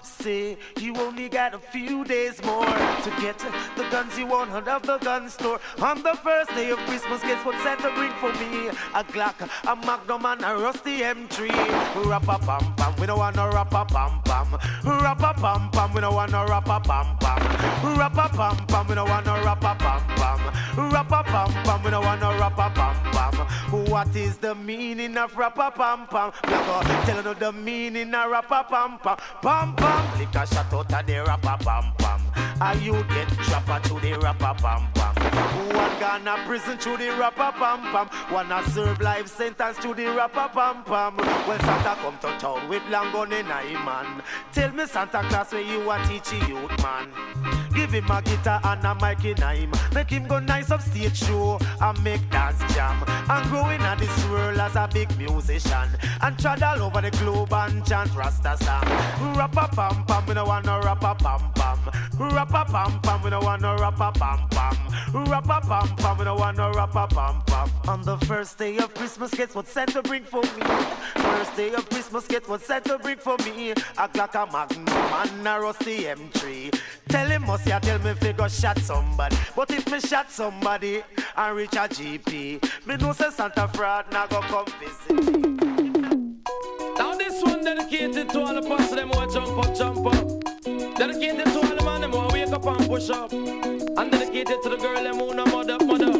S14: see you only got a few days more to get the guns you want out of the gun store. On the first day of Christmas, guess what Santa bring for me? A Glock, a Magnum, and a rusty M3. Rappa pam pam, we don't want no rappa pam pam. Rappa pam pam, we don't want no rappa pam pam. Rappa pam pam, we don't want no rappa pam pam. Rappa pam pam, we don't want no rappa pam pam. What is the meaning of rappa pam pam? We go tell you the meaning of rappa pam pam. Pam pam, lick a shot out of the rapper bam bam. A you get trapper to the rapper bam bam. One gonna prison to the rappa pam pam. One a serve life sentence to the rappa pam pam. When Santa come to town with long gun in a man. Tell me Santa Claus where you a teach a youth man. Give him a guitar and a mic in him. Make him go nice up stage show and make dance jam. And growing in this world as a big musician. And travel over the globe and chant Rasta song. Rappa pam pam, we no want no rappa pam pam. Rappa pam pam, we no want no rappa pam pam. Rappa pam pam, we no want no rappa pam pam. On the first day of Christmas, guess what Santa bring for me? First day of Christmas, guess what Santa bring for me? A Glock, a Magnum, and a rusty M3. Tell him must ya tell me if he go shot somebody. But if me shot somebody and reach a GP, me know say Santa fraud now go come visit.
S19: Now this one dedicated to all the past them who jump up, jump up. Dedicated to all the man them who wake up and push up. And dedicated to the girl them who no mother, mother.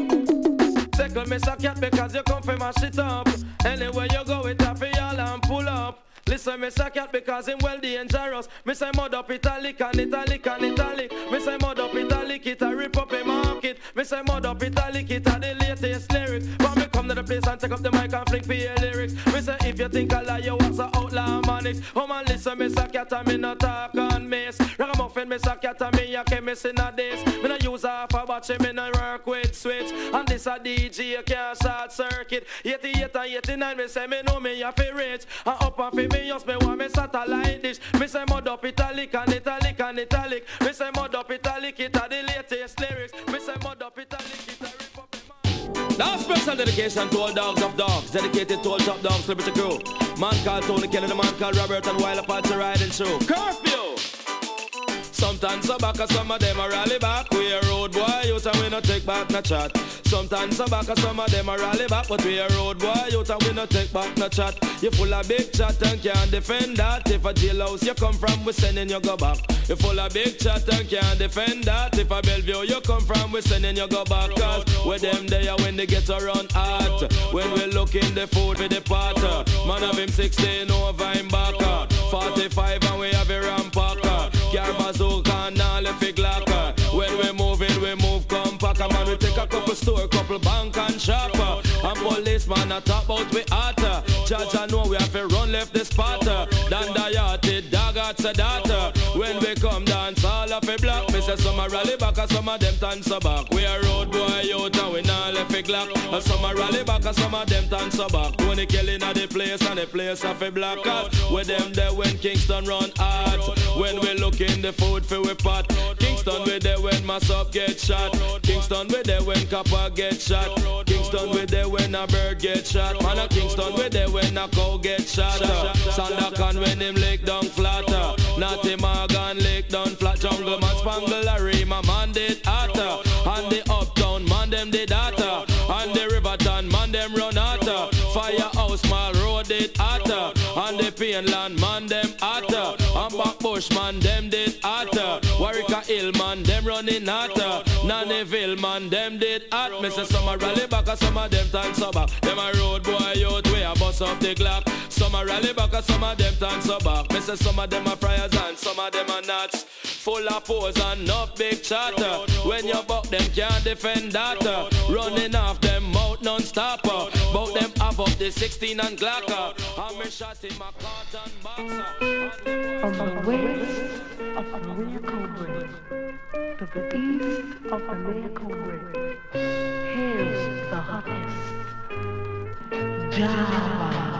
S19: Second miss a cat because you come from my shit up. Anywhere you go, it happy all and pull up. Listen, me say cat because him well dangerous. Me say mud up italic and italic and italic. Me say mud up italic, it a rip up a market. Me say mud up italic, it a the latest lyrics. But me come to the place and take up the mic and flick for your lyrics. Me say if you think I lie, you a outlaw manix. Oh man, listen, me say cat and me no talk on miss. Ragamuffin, me say cat and me a chemist in a this. Me no use half a batch, me no work with switch. And this a DJ, you can't short circuit. 88 and 89, me say me know me a fi rich. And up and fi me just me want me satellite dish. Me say mud up italic and italic and italic. Me say mud up italic, it a the latest lyrics. Me say mud up italic, it Now special dedication to all dogs of dogs, dedicated to all top dogs, Liberty Crew. Man called Tony Kelly, the man called Robert and Wild Apache riding show. Curfew! Sometimes some back, some of them a rally back. We a road boy, youth and we no take back no chat. Sometimes some back, some of them a rally back, but we a road boy, youth and we no take back no chat. You full of big chat and can't defend that. If a jailhouse you come from, we sending you go back. You full of big chat and can't defend that. If a Bellevue you come from, we sending you go back. Cause with them there when they get around hot. When we look in the food for the pot. Man of him 16 over him back. 45 and we have a rampacker. Car bazooka and all it glocker. When we move it, we move compact. Man, we take a couple store, couple bank and shopper. And policeman a talk about we hotter. Judge I know we have to run left the spotter. Dan the dog at the data. When we come dance all of a block. Me say some a rally back and some of them dance back. We a road boy out and we And some a rally back and some of them dance back. Tony Kelly in the place and the place of a black cat. With them there when Kingston run hard. When we look in the food for we pot. Kingston we there when my sub get shot. Kingston we there when copper get shot. Kingston we there when a bird get shot. Man a Kingston we there when a cow get shot. Sandakan when him lick down flatter. Natty Morgan lick down flat. Jungle man spangle them run hotter. Firehouse mall road did hotter. And the Painland man them hotter. And Backbush man them did hotter. Warwick Hill man them running hotter. Nannyville man them did hot. Some a rally back and some of them time sober. Them a road boy out way a bust up the clock. Some a rally back and some of them time sober. Say some of them a friars and some of them are nuts. Full of pose and enough big chatter. When you buck them can't defend that. Running off them mouth non-stopper. Bout them have the 16 and Glocker. And me shot him a cotton boxer.
S7: The west of to the east of American Way, here's the hottest Java.